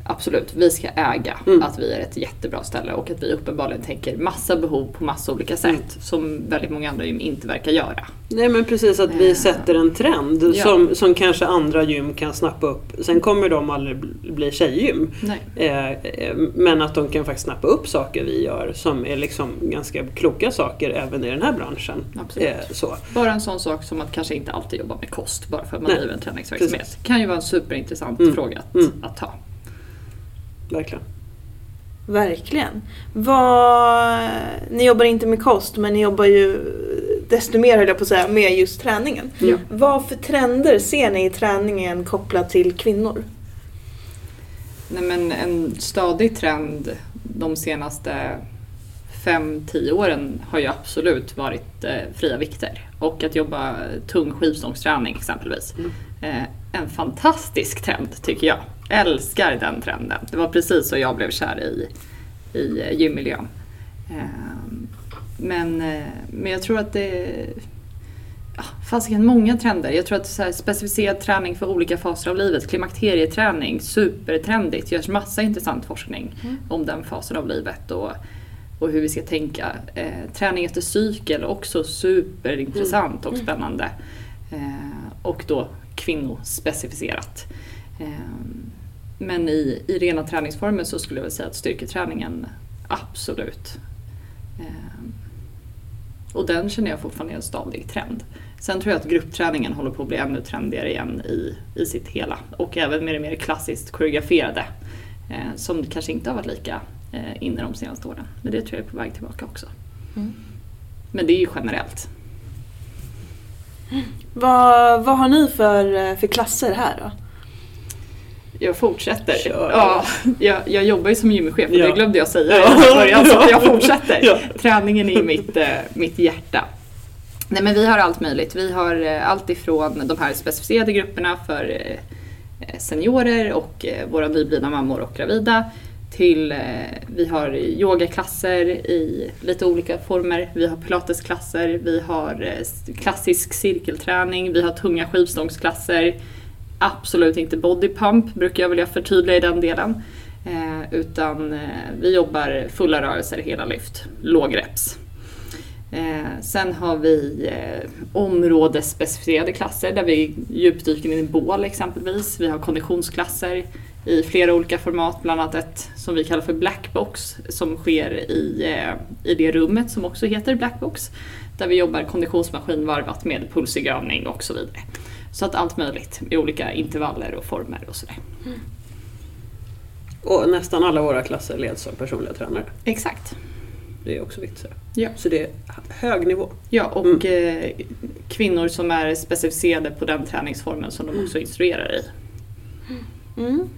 Absolut, vi ska äga Mm. att vi är ett jättebra ställe och att vi uppenbarligen tänker massa behov på massa olika sätt Mm. som väldigt många andra gym inte verkar göra. Nej men precis att vi Eh, sätter en trend ja. som, som kanske andra gym kan snappa upp. Sen kommer de aldrig bli- tjejgym. Nej. Eh, eh, men att de kan faktiskt snappa upp saker vi gör som är liksom ganska kloka saker även i den här branschen. Absolut. Eh, så. Bara en sån sak som att kanske inte alltid jobba med kost bara för att man Nej, driver en träningsverksamhet. precis. kan ju vara en superintressant Mm. fråga att, Mm. att ta. Verkligen. Verkligen. Vad, ni jobbar inte med kost men ni jobbar ju desto mer höll jag på att säga med just träningen. Ja. Vad för trender ser ni i träningen kopplat till kvinnor? Nej, men en stadig trend de senaste 5-10 åren har ju absolut varit eh, fria vikter. Och att jobba tung skivstångsträning exempelvis. Mm. Eh, en fantastisk trend tycker jag. Älskar den trenden. Det var precis så jag blev kär i, i gymmiljön. Eh, men, eh, men jag tror att det ja, fasiken många trender. Jag tror att så här, specificerad träning för olika faser av livet, klimakterieträning, supertrendigt. Det görs massa intressant forskning Mm. om den fasen av livet och, och hur vi ska tänka. Eh, träning efter cykel, också superintressant och spännande. Eh, och då kvinnospecificerat. Eh, men i, i rena träningsformer så skulle jag väl säga att styrketräningen absolut eh, och den känner jag fortfarande är en stadig trend. Sen tror jag att gruppträningen håller på att bli ännu trendigare igen i, i sitt hela. Och även med det mer klassiskt koreograferade. Eh, som kanske inte har varit lika eh, inne de senaste åren. Men det tror jag är på väg tillbaka också. Mm. Men det är ju generellt. Vad, vad har ni för, eh, för klasser här då? Jag fortsätter. Kör. Ja, jag, jag jobbar ju som gymchef och Ja. det glömde jag säga Ja. i början så jag fortsätter. Ja. Träningen är mitt, eh, mitt hjärta. Nej men vi har allt möjligt. Vi har eh, allt ifrån de här specificerade grupperna för eh, seniorer och våra nyblivna mammor och gravida till vi har yogaklasser i lite olika former. Vi har pilatesklasser, vi har klassisk cirkelträning, vi har tunga skivstångsklasser. Absolut inte bodypump brukar jag vilja förtydliga i den delen. Eh, utan eh, vi jobbar fulla rörelser, hela lyft, lågreps. Eh, sen har vi eh, områdesspecificerade klasser där vi djupdyker in i bål exempelvis. Vi har konditionsklasser. i flera olika format, bland annat ett som vi kallar för Blackbox som sker i, eh, i det rummet som också heter Blackbox. Där vi jobbar konditionsmaskin varvat med pulsig övning och så vidare. Så att allt möjligt i olika intervaller och former och sådär. Och nästan alla våra klasser leds av personliga tränare. Exakt. Det är också viktigt. Så. Ja. så det är hög nivå. Ja, och eh, kvinnor som är specificerade på den träningsformen som de också instruerar i. Mm.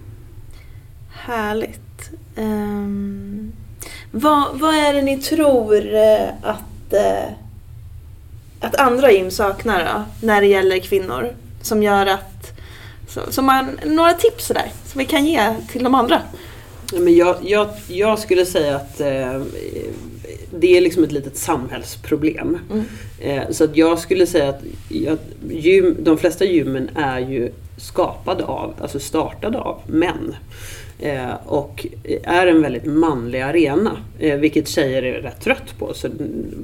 Härligt. Ehm, vad, vad är det ni tror eh, att, eh, att andra gym saknar då, när det gäller kvinnor? Som gör att... Som man, några tips där som vi kan ge till de andra. Ja, men jag, jag, jag skulle säga att eh, det är liksom ett litet samhällsproblem. Mm. Eh, så att jag skulle säga att jag, gym, de flesta gymmen är ju skapade av, alltså startade av män. Eh, och är en väldigt manlig arena. Eh, vilket tjejer är rätt trött på. Så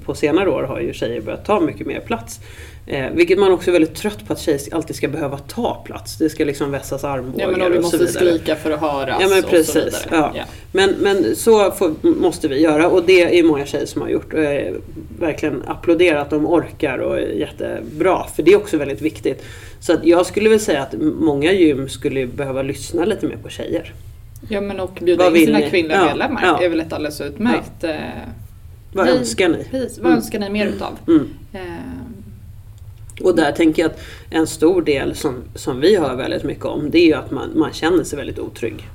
på senare år har ju tjejer börjat ta mycket mer plats. Eh, vilket man också är väldigt trött på att tjejer alltid ska behöva ta plats. Det ska liksom vässas armbågar Ja men och vi och så måste vidare. skrika för att höras Ja men och så precis. vidare. Ja. Ja. Men, men så får, måste vi göra och det är många tjejer som har gjort. Jag verkligen applåderar att de orkar och är jättebra. För det är också väldigt viktigt. Så att jag skulle väl säga att många gym skulle behöva lyssna lite mer på tjejer. Ja men och bjuda Vad in sina ni? kvinnliga Ja, medlemmar ja. är väl ett alldeles utmärkt. eh, Vad Nej. önskar ni? Precis, vad Mm. önskar ni mer utav? Mm. Eh, Och där tänker jag att en stor del som, som vi hör väldigt mycket om det är ju att man, man känner sig väldigt otrygg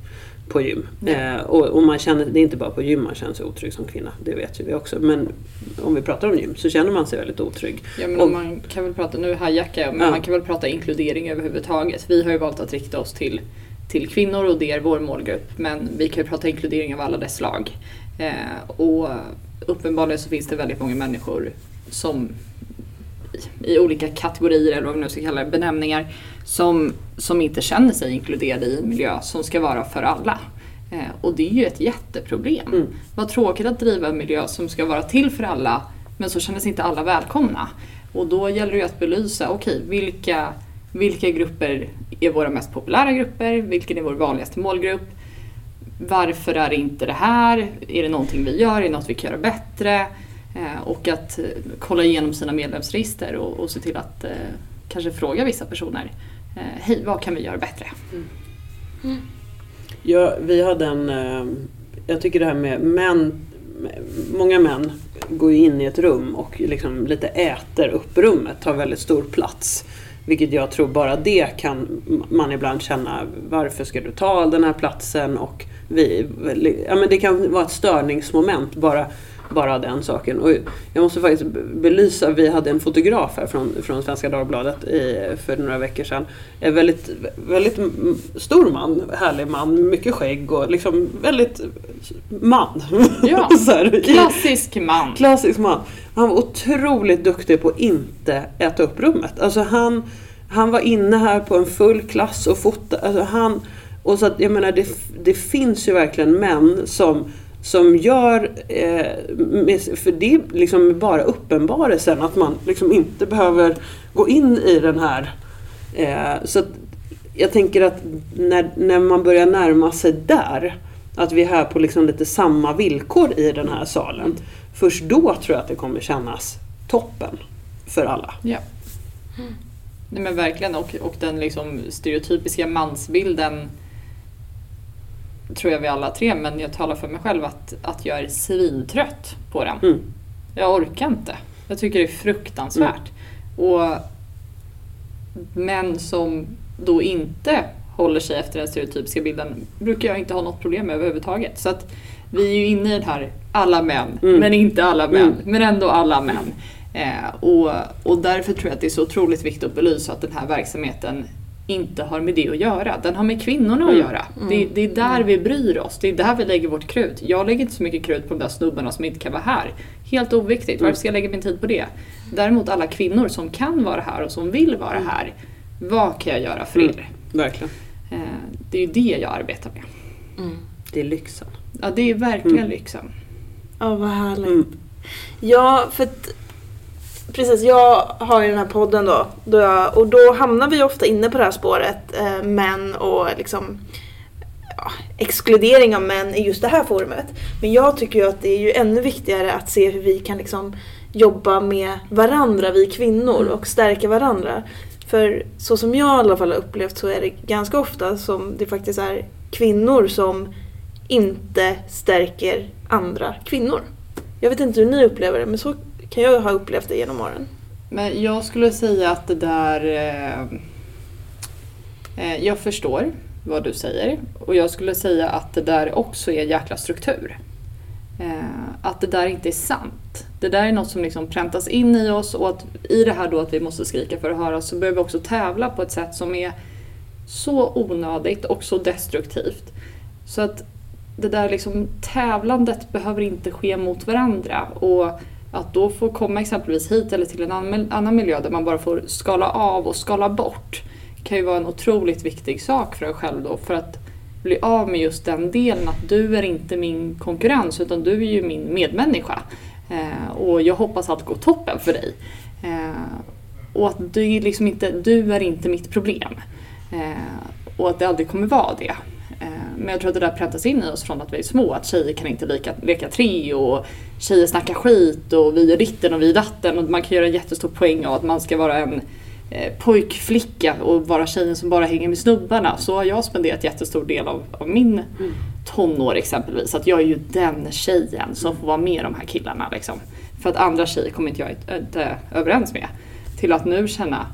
på gym. Ja. Eh, och, och man känner, det är inte bara på gym man känner sig otrygg som kvinna, det vet ju vi också. Men om vi pratar om gym så känner man sig väldigt otrygg. Ja men Och- man kan väl prata, nu hijackar jag, men Ja. man kan väl prata inkludering överhuvudtaget. Vi har ju valt att rikta oss till, till kvinnor och det är vår målgrupp. Men vi kan ju prata inkludering av alla dess slag. Eh, och uppenbarligen så finns det väldigt många människor som i, olika kategorier eller vad vi nu ska kalla det, benämningar som, som inte känner sig inkluderade i en miljö som ska vara för alla. Eh, och det är ju ett jätteproblem. Mm. Vad tråkigt att driva en miljö som ska vara till för alla men så känner sig inte alla välkomna. Och då gäller det ju att belysa, okej vilka, vilka grupper är våra mest populära grupper? Vilken är vår vanligaste målgrupp? Varför är det inte det här? Är det någonting vi gör? Är det något vi kan göra bättre? Eh, och att eh, kolla igenom sina medlemsregister och, och se till att eh, kanske fråga vissa personer. Eh, Hej, vad kan vi göra bättre? Ja, vi hade en... Eh, jag tycker det här med män... Många män går in i ett rum och liksom lite äter upp rummet, tar väldigt stor plats. Vilket jag tror bara det kan man ibland känna, varför ska du ta den här platsen? Och vi, ja, men det kan vara ett störningsmoment bara, bara den saken. Och jag måste faktiskt belysa, vi hade en fotograf här från, från Svenska Dagbladet i, för några veckor sedan. En väldigt, väldigt stor man, härlig man, mycket skägg och liksom väldigt man. Ja, här, Klassisk man. Klassisk man. Han var otroligt duktig på att inte äta upp rummet. Alltså han, han var inne här på en full klass och fotade. Alltså han, och så att, jag menar, det, det finns ju verkligen män som, som gör, eh, för det är liksom bara uppenbarelsen att man liksom inte behöver gå in i den här. Eh, så att jag tänker att när, när man börjar närma sig där, att vi är här på liksom lite samma villkor i den här salen. Först då tror jag att det kommer kännas toppen för alla. Ja. Nej men verkligen och, och den liksom stereotypiska mansbilden tror jag vi alla tre, men jag talar för mig själv att, att jag är svintrött på den. Mm. Jag orkar inte. Jag tycker det är fruktansvärt. Och män som då inte håller sig efter den stereotypiska bilden brukar jag inte ha något problem med överhuvudtaget. Så att vi är ju inne i det här, alla män, Mm. men inte alla män, Mm. men ändå alla män. Eh, och, och därför tror jag att det är så otroligt viktigt att belysa att den här verksamheten inte har med det att göra. Den har med kvinnorna att Mm. göra. Det, det är där vi bryr oss. Det är där vi lägger vårt krut. Jag lägger inte så mycket krut på de där snubbarna som inte kan vara här. Helt oviktigt. Varför ska jag lägga min tid på det? Däremot alla kvinnor som kan vara här och som vill vara här. Vad kan jag göra för Mm. er? Verkligen. Eh, det är ju det jag arbetar med. Det är lyxen. Ja, det är verkligen Mm. lyxen. Ja, vad härligt. Mm. Ja, för att precis, jag har ju den här podden då, då jag, och då hamnar vi ofta inne på det här spåret, eh, män och liksom ja, exkludering av män i just det här forumet. Men jag tycker ju att det är ju ännu viktigare att se hur vi kan liksom jobba med varandra, vi kvinnor, Mm. och stärka varandra. För så som jag i alla fall har upplevt så är det ganska ofta som det faktiskt är kvinnor som inte stärker andra kvinnor. Jag vet inte hur ni upplever det men så kan jag ha upplevt det genom åren. Men jag skulle säga att det där... Eh, eh jag förstår vad du säger och jag skulle säga att det där också är jäkla struktur. Eh, att det där inte är sant. Det där är något som liksom präntas in i oss och att i det här då att vi måste skrika för att höra så börjar vi också tävla på ett sätt som är så onödigt och så destruktivt. Så att det där liksom tävlandet behöver inte ske mot varandra och att då få komma exempelvis hit eller till en annan miljö där man bara får skala av och skala bort kan ju vara en otroligt viktig sak för en själv då för att bli av med just den delen att du är inte min konkurrens utan du är ju min medmänniska. Eh, och jag hoppas allt går toppen för dig. Eh, och att du, är liksom inte, du är inte mitt problem. Eh, och att det aldrig kommer vara det. Eh, men jag tror att det där präntas in i oss från att vi är små. Att tjejer kan inte leka, leka tre och tjejer snackar skit och vi är ditten och vi är datten. Och man kan göra en jättestor poäng av att man ska vara en eh, pojkflicka och vara tjejen som bara hänger med snubbarna. Så har jag spenderat jättestor del av, av min tonår exempelvis. Att jag är ju den tjejen som får vara med de här killarna. Liksom. För att andra tjejer kommer inte jag inte, inte överens med. Till att nu känna,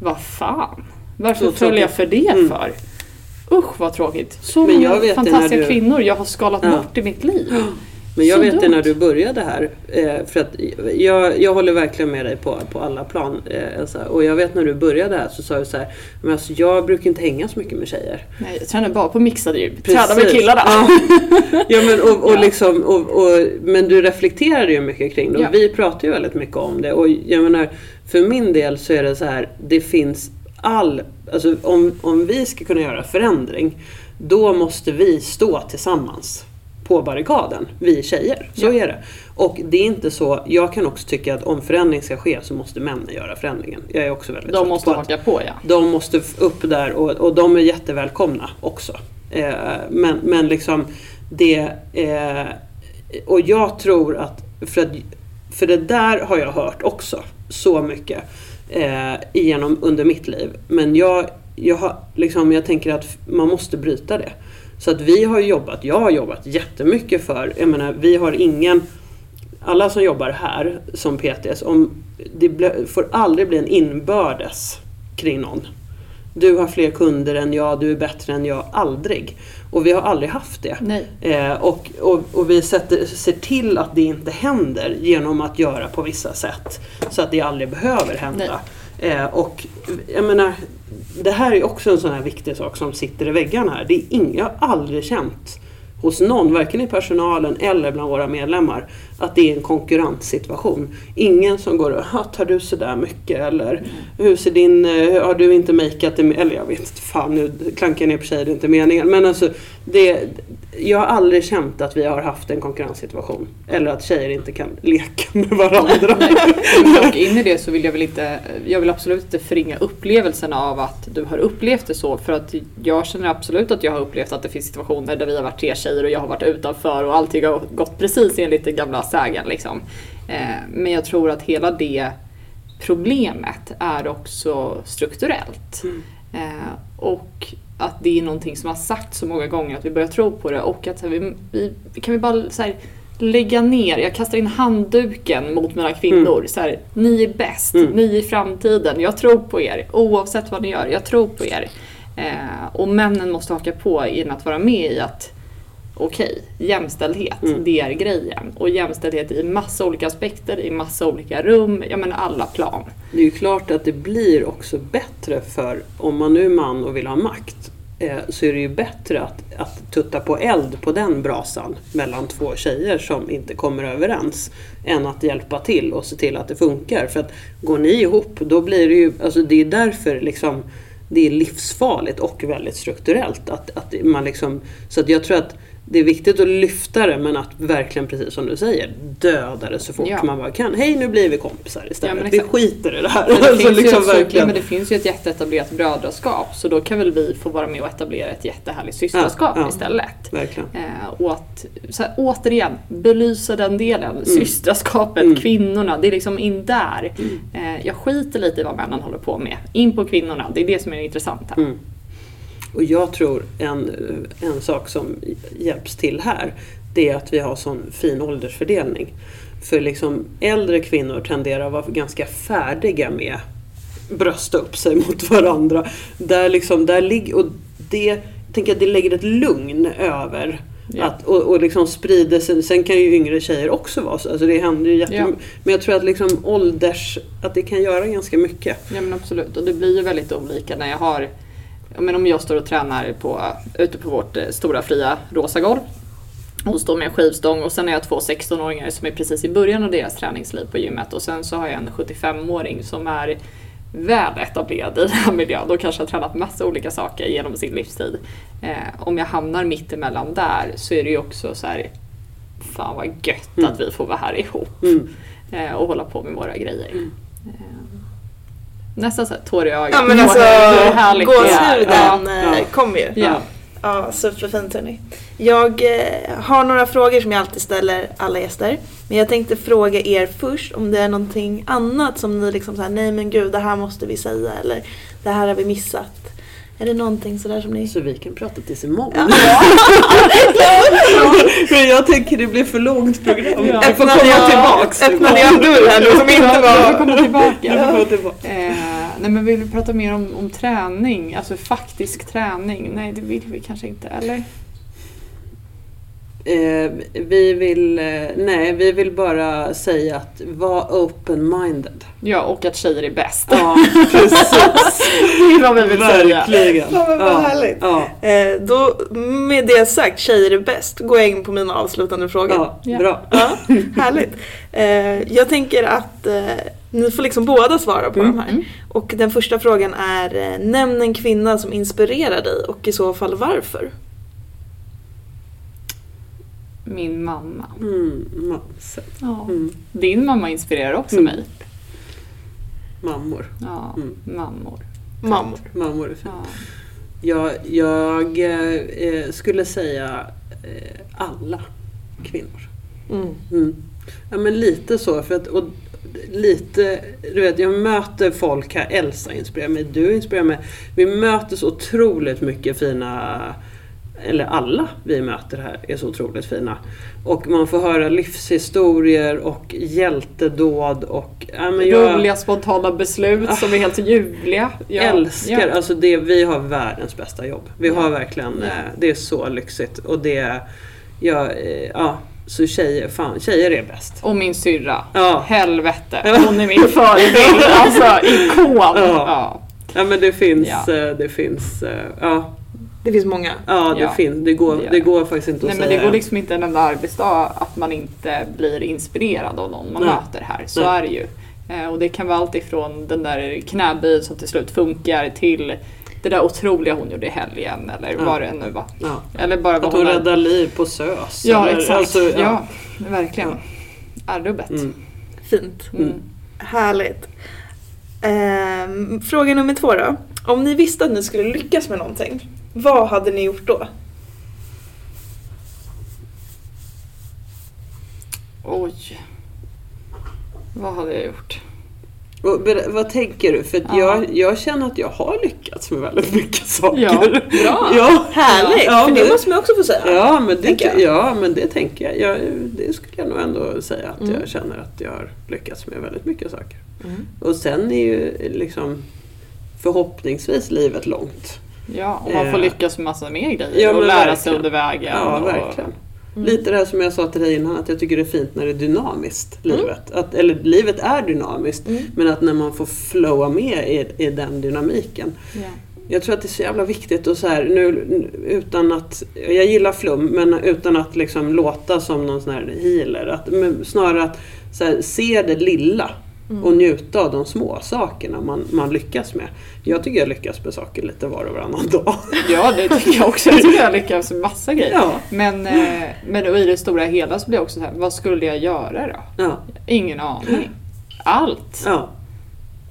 vad fan? Varför föll jag för det Mm. för? Usch vad tråkigt. Så Men jag många det fantastiska du- kvinnor jag har skalat Ja. bort i mitt liv. Men jag Så vet det dumt. när du började här, eh, för att jag, jag håller verkligen med dig på, på alla plan eh, Elsa. Och jag vet när du började här så sa du så här, men alltså jag brukar inte hänga så mycket med tjejer. Nej, jag tränar bara på mixade djur. Tränar med killarna. Ja. Ja, men, och, och Ja. liksom, och, och, men du reflekterade ju mycket kring det och Ja. vi pratar ju väldigt mycket om det. Och jag menar, för min del så är det så här, det finns all, alltså om, om vi ska kunna göra förändring, då måste vi stå tillsammans på barrikaden, vi tjejer. Så Ja. är det. Och det är inte så, jag kan också tycka att om förändring ska ske så måste männen göra förändringen. Jag är också väldigt De måste på haka på ja. de måste upp där och, och de är jättevälkomna också. Eh, men, men liksom det... Eh, och jag tror att för, att... för det där har jag hört också så mycket eh, igenom under mitt liv. Men jag, jag, har, liksom, jag tänker att man måste bryta det. Så att vi har jobbat, jag har jobbat jättemycket för, jag menar vi har ingen alla som jobbar här som PTS, om, det ble, får aldrig bli en inbördes kring någon. Du har fler kunder än jag, du är bättre än jag. Aldrig. Och vi har aldrig haft det. Eh, och, och, och vi sätter, ser till att det inte händer genom att göra på vissa sätt. Så att det aldrig behöver hända. Eh, och jag menar, det här är också en sån här viktig sak som sitter i väggarna här. Det är ing, jag har aldrig känt hos någon, varken i personalen eller bland våra medlemmar, att det är en konkurrenssituation. Ingen som går och tar du sådär mycket eller hur ser din, eh, har du inte makeat det, eller jag vet inte, fan nu klankar jag ner på tjejer, det är inte meningen. Men alltså, det, jag har aldrig känt att vi har haft en konkurrenssituation. Eller att tjejer inte kan leka med varandra. Och in i det så vill jag väl inte, jag vill absolut inte förringa upplevelsen av att du har upplevt det så. För att jag känner absolut att jag har upplevt att det finns situationer där vi har varit tre tjejer och jag har varit utanför och allting har gått precis enligt den gamla sägen. Liksom. Eh, Men jag tror att hela det problemet är också strukturellt. Eh, och att det är någonting som har sagt så många gånger att vi börjar tro på det och att vi, vi kan vi bara så här, lägga ner, jag kastar in handduken mot mina kvinnor. Så här, ni är bäst, Mm. ni är framtiden, jag tror på er oavsett vad ni gör, jag tror på er. Eh, och männen måste haka på in att vara med i att okej, jämställdhet, Mm. det är grejen. Och jämställdhet i massa olika aspekter, i massa olika rum, jag menar alla plan. Det är ju klart att det blir också bättre för om man nu är man och vill ha makt eh, så är det ju bättre att, att tutta på eld på den brasan mellan två tjejer som inte kommer överens än att hjälpa till och se till att det funkar. För att går ni ihop då blir det ju, alltså det är därför liksom det är livsfarligt och väldigt strukturellt. Att, att man liksom, så att jag tror att det är viktigt att lyfta det men att verkligen precis som du säger döda det så fort Ja. man bara kan. Hej nu blir vi kompisar Ja, istället. men vi skiter i det här. Men det, Alltså, liksom ja, verkligen. men det finns ju ett jätteetablerat brödraskap så då kan väl vi få vara med och etablera ett jättehärligt systerskap Ja, ja. istället. verkligen. Eh, och att, så här, återigen, belysa den delen. Systraskapet, Mm. kvinnorna, det är liksom in där. Eh, jag skiter lite i vad männen håller på med. In på kvinnorna, det är det som är det intressanta. Mm. Och jag tror en, en sak som hjälps till här det är att vi har sån fin åldersfördelning. För liksom äldre kvinnor tenderar att vara ganska färdiga med brösta upp sig mot varandra. Där liksom, där ligger, och det, jag tänker att det lägger ett lugn över Ja. att, och, och liksom sprider sig. Sen kan ju yngre tjejer också vara så. Alltså det händer ju jättemycket. Men jag tror att liksom ålders, att det kan göra ganska mycket. Ja men absolut och det blir ju väldigt olika när jag har ja, men om jag står och tränar på, ute på vårt eh, stora fria rosa golv och står med en skivstång och sen har jag två 16-åringar som är precis i början av deras träningsliv på gymmet och sen så har jag en 75-åring som är väl etablerad i den här miljön och kanske har tränat massa olika saker genom sin livstid. Eh, om jag hamnar mitt emellan där så är det ju också så här Fan vad gött Mm. att vi får vara här ihop Mm. eh, och hålla på med våra grejer. Eh, nästan så här tår i ögat. Ja men alltså gåshuden Ja. eh, kom ju. Ja. Ja, superfint hörni. Jag eh, har några frågor som jag alltid ställer alla gäster. Men jag tänkte fråga er först om det är någonting annat som ni liksom såhär, nej men gud det här måste vi säga eller det här har vi missat. Är det någonting sådär som ni... Så vi kan prata tills imorgon. Ja. Men jag tänker det blir för långt program. Ja. Jag får komma jag- tillbaks. öppnade jag en dörr här nu som inte Jag får var... komma tillbaka. Jag får komma tillbaka. Eh, nej men vill vi prata mer om, om träning? Alltså faktisk träning? Nej det vill vi kanske inte, eller? Eh, vi vill, eh, nej vi vill bara säga att var open-minded. Ja, och att tjejer är bäst. Ja, precis. det är vad vi vill säga. Verkligen. Ja, men vad härligt. Ja, Eh, då, med det sagt, tjejer är bäst, går jag in på mina avslutande frågor. ja, Ja. bra. Ja, härligt. Eh, jag tänker att eh, ni får liksom båda svara på de här. Mm. Och den första frågan är, eh, nämn en kvinna som inspirerar dig och i så fall varför. Min mamma. Mm, Ja. mm, Din mamma inspirerar också Mm. mig. mammor. Ja, Mm. mammor. Mammor. Mammor är fint. Ja. Jag, jag eh, skulle säga eh, alla kvinnor. Mm. Mm. Ja men lite så. För att, och lite, du vet jag möter folk här, Elsa inspirerar mig, du inspirerar mig. Vi möter så otroligt mycket fina, eller alla vi möter här är så otroligt fina. Och man får höra livshistorier och hjältedåd och... Ja, men jag Roliga spontana beslut som är helt ljuvliga. Ja. älskar, Ja. alltså det, vi har världens bästa jobb. Vi Ja. har verkligen, Ja. eh, det är så lyxigt och det, ja, eh, ja så tjejer, fan tjejer är bäst. Och min syrra. Ja. Helvete. Hon är min förebild. Alltså ikon. Ja. Ja men det finns, Ja. eh, det finns, eh, ja, Det finns många. ja det Ja. finns, det går, Det det går faktiskt inte att Nej men säga. det går liksom inte en enda arbetsdag att man inte blir inspirerad av någon man Nej. möter här. Så Nej. är det ju. Eh, Och det kan vara allt ifrån den där knäböjen som till slut funkar till det där otroliga hon gjorde i helgen eller Ja. vad det nu var. ja. Eller bara Att hon räddar liv på SÖS. Ja eller, exakt. alltså, ja. verkligen. Ärrubbet. Mm. Fint. Mm. Härligt. Ehm, fråga nummer två då. Om ni visste att ni skulle lyckas med någonting, vad hade ni gjort då? Oj. Vad hade jag gjort? Och, vad tänker du? För Ja. jag, jag känner att jag har lyckats med väldigt mycket saker. Ja, bra. ja. Härligt! Ja, för det men- måste man också få säga. Ja men, det, Tänker jag. ja, men det tänker jag. jag. Det skulle jag nog ändå säga att Mm. jag känner att jag har lyckats med väldigt mycket saker. Mm. Och sen är ju liksom förhoppningsvis livet långt. Ja, och man får Eh. lyckas med massa mer grejer Ja, och lära sig verkligen. under vägen. Ja, och, verkligen. Mm. Lite det här som jag sa till dig innan, att jag tycker det är fint när det är dynamiskt, livet. Att, eller livet är dynamiskt, Mm. men att när man får flowa med i, i den dynamiken. Ja. Jag tror att det är så jävla viktigt och så här, nu, utan att, jag gillar flum, men utan att liksom låta som någon sån här healer. Att, men snarare att här, se det lilla Och njuta av de små sakerna man, man lyckas med. Jag tycker jag lyckas med saker lite var och varannan dag. Ja, det tycker jag också. Jag tycker jag lyckas med massa grejer. Ja. Men, eh, men i det stora hela så blir jag också så här, vad skulle jag göra då? Ja. Ingen aning. Allt. Ja.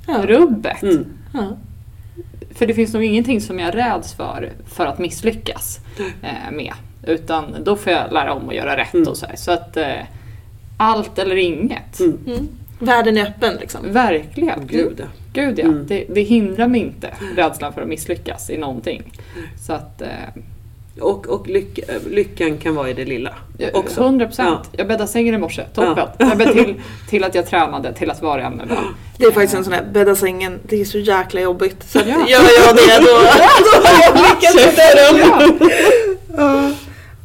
Ja. Rubbet. Mm. Ja. För det finns nog ingenting som jag räds för, för att misslyckas eh, med. Utan då får jag lära om att göra rätt Mm. och så här. Så att eh, allt eller inget. Mm. Världen är öppen liksom. Verkligen. Gud. Gud ja. Mm. Det, det hindrar mig inte, rädslan för att misslyckas i någonting. Så att eh, Och, och lyck, lyckan kan vara i det lilla också. 100 procent. Ja. Jag bäddade sängen i morse, toppen. Ja. Jag bäddade till, till att jag tränade, till att vara än idag. Det är faktiskt en sån här bädda sängen, det är så jäkla jobbigt. Så att Ja. gör jag det då, då har jag lyckats med det. Ja.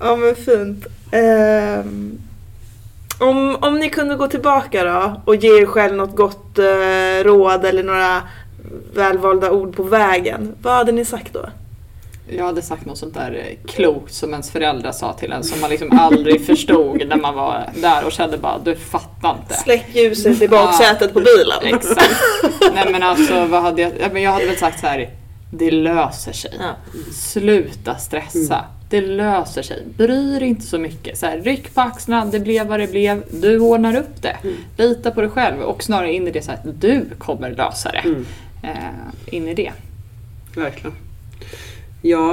ja men fint. Ehm, om, om ni kunde gå tillbaka då och ge er själv något gott eh, råd eller några välvalda ord på vägen. Vad hade ni sagt då? Jag hade sagt något sånt där eh, klokt som ens föräldrar sa till en som man liksom aldrig förstod när man var där och kände bara du fattar inte. Släck ljuset i baksätet på bilen. Exakt. Nej men alltså vad hade jag, jag hade väl sagt så här. Det löser sig. Ja. Sluta stressa. Det löser sig. Bry dig inte så mycket. Så här, ryck på axlarna, det blev vad det blev. Du ordnar upp det. Lita på dig själv och snarare in i det så att du kommer lösa det. Mm. Eh, in i det. Verkligen. Ja,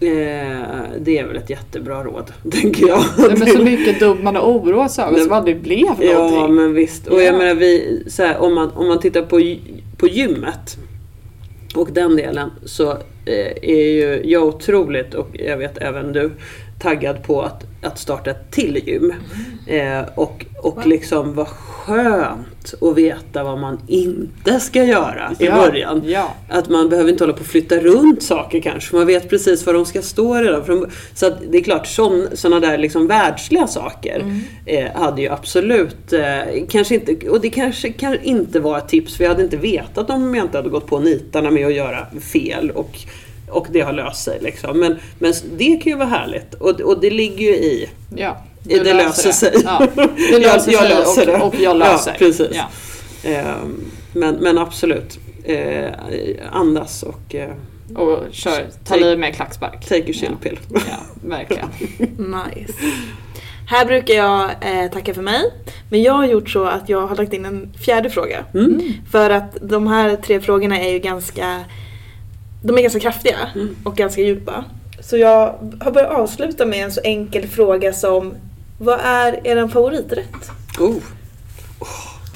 eh, det är väl ett jättebra råd, tänker jag. Det är så mycket dumt man har oroat sig över som aldrig blev någonting. Ja, men visst. Och Ja. jag menar, vi, så här, om, man, om man tittar på, på gymmet och den delen så Eh, är ju jag otroligt, och jag vet även du, taggad på att, att starta ett till gym. Eh, och och Wow. liksom vad skönt att veta vad man inte ska göra i Ja, början. Ja. Att man behöver inte hålla på och flytta runt saker kanske. Man vet precis var de ska stå redan. från- Så det är klart, sådana där liksom världsliga saker eh, hade ju absolut, eh, kanske inte, och det kanske kan inte vara ett tips för jag hade inte vetat om jag inte hade gått på nitarna med att göra fel och, och det har löst sig. Liksom. Men, men det kan ju vara härligt och, och det ligger ju i ja. Det Du löser sig. Ja. Det löser Jag- jag sig löser det. och, och jag löser. Ja, precis. Ja. Ehm, men, men absolut, eh, andas och eh, Och kör, ta Take- livet med klackspark. take your chill ja. pill. ja, verkligen. Nice. Här brukar jag eh, tacka för mig. Men jag har gjort så att jag har lagt in en fjärde fråga. Mm. För att de här tre frågorna är ju ganska De är ganska kraftiga Mm. och ganska djupa. Så jag har börjat avsluta med en så enkel fråga som Vad är er favoriträtt? Oh.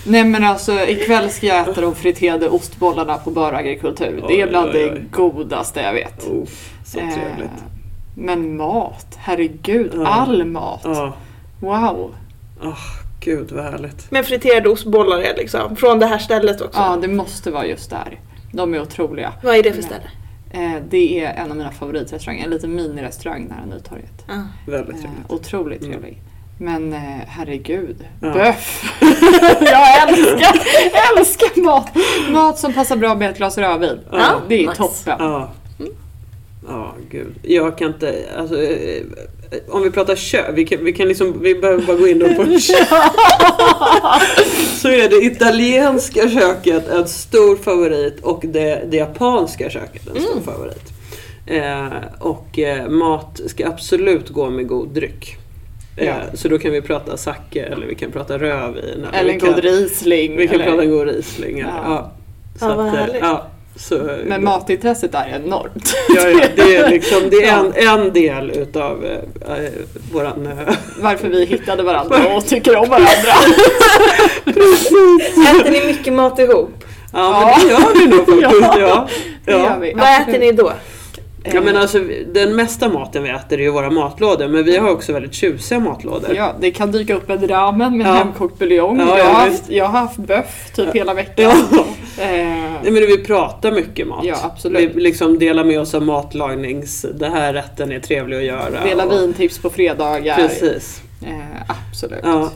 Nej men alltså ikväll ska jag äta de friterade ostbollarna på Bör agrikultur. Det är Oj, bland oj, det oj. godaste jag vet. Oh, så Eh, trevligt. Men mat, herregud. Ja. All mat. Ja, Wow. oh, gud vad härligt. Men friterade ostbollar är liksom, från det här stället också. Ja, det måste vara just där. De är otroliga. Vad är det för ställe? Eh, det är en av mina favoritrestauranger. En liten minirestaurang nära Nytorget. Ja. Väldigt Eh, trevligt. otroligt Mm. trevlig. Men eh, herregud, Ja. böff! jag älskar, älskar mat! Mat som passar bra med ett glas rödvin. Ja, det är nice. toppen. Ja. Ja, gud. Jag kan inte, alltså, om vi pratar kök, vi kan, vi kan liksom, vi behöver bara gå in då på kök. Så är det italienska köket en stor favorit och det, det japanska köket en stor favorit. Eh, och eh, mat ska absolut gå med god dryck. Eh, Ja. Så då kan vi prata sake eller vi kan prata rödvin. Eller vi en kan, god Riesling. Vi kan eller- prata en god Riesling. eller- Ja. Ja. Så Ja, vad att, eh, härligt. ja, så, Men matintresset är enormt. Ja, ja, det är, liksom, det är en, en del utav eh, våran... Eh, Varför vi hittade varandra och tycker om varandra. Äter ni mycket mat ihop? ja, men det gör vi nog faktiskt. Ja, Ja, Det gör ja. vi. Vad äter ni då? Ja, men alltså, den mesta maten vi äter är ju våra matlådor, men vi har också väldigt tjusiga matlådor. Ja, det kan dyka upp en ramen med Ja. hemkokt buljong. Ja, jag, ja, har haft, jag har haft böff typ hela veckan. Ja. Eh, Nej, men vi pratar mycket mat. Ja, absolut. Vi liksom delar med oss av matlagnings... Den här rätten är trevlig att göra. Dela och- vintips på fredagar. Precis. Eh, absolut. Ja.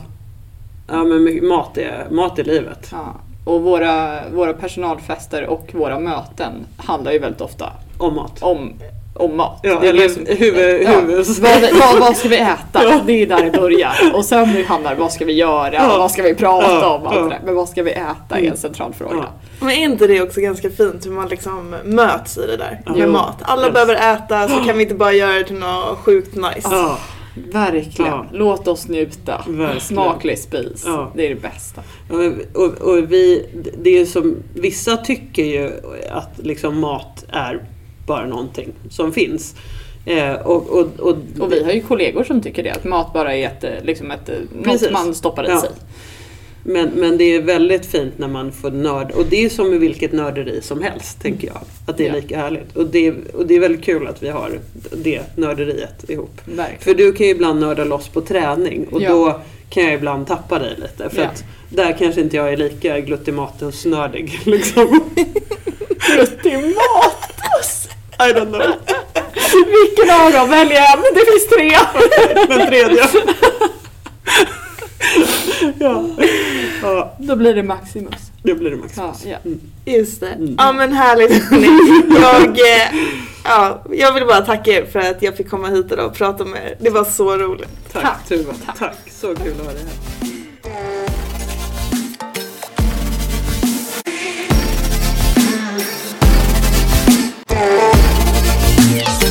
Ja, men mat är, mat är livet. Ja. Och våra, våra personalfester och våra möten handlar ju väldigt ofta Och mat. om om mat. Ja, Det är eller det som- huvud- ja. huvud- Vad, vad, vad ska vi äta? Det är där det börjar. Och sen nu hamnar vad ska vi göra? Ja. Vad ska vi prata Ja, om? Allt ja. det. Men vad ska vi äta är Mm. en central fråga. Ja. Men är inte det också ganska fint hur man liksom möts i det där med Jo. mat? Alla Yes. behöver äta så kan vi inte bara göra det till något sjukt nice. Ja, Verkligen. Ja. Låt oss njuta. Verkligen. Smaklig spis. Ja. Det är det bästa. Ja, men- och, och vi, det är som, vissa tycker ju att liksom mat är bara någonting som finns. Eh, och, och, och, Och vi har ju kollegor som tycker det. Att mat bara är ett, eh, liksom ett, eh, något man stoppar i Ja. sig. men, men det är väldigt fint när man får nörd, och det är som med vilket nörderi som helst, tänker jag. Att det är Ja. lika härligt. Och det, och det är väldigt kul att vi har det nörderiet ihop. Verkligen. För du kan ju ibland nörda loss på träning och Ja. då kan jag ibland tappa dig lite. För Ja. att där kanske inte jag är lika glutimatensnördig. Liksom. Glutimatos! I don't know. Vilken av dem? Välj en! Det finns tre! Den tredje. ja. ja, Då blir det Maximus. det blir det Maximus. Ja, ja. Mm. Just det. Mm. Ja men härligt. Jag, eh, ja, jag vill bara tacka er för att jag fick komma hit idag och prata med er. Det var så roligt. Tack, Tack. Tuva. Tack. Tack. Så kul att ha dig här. Yeah.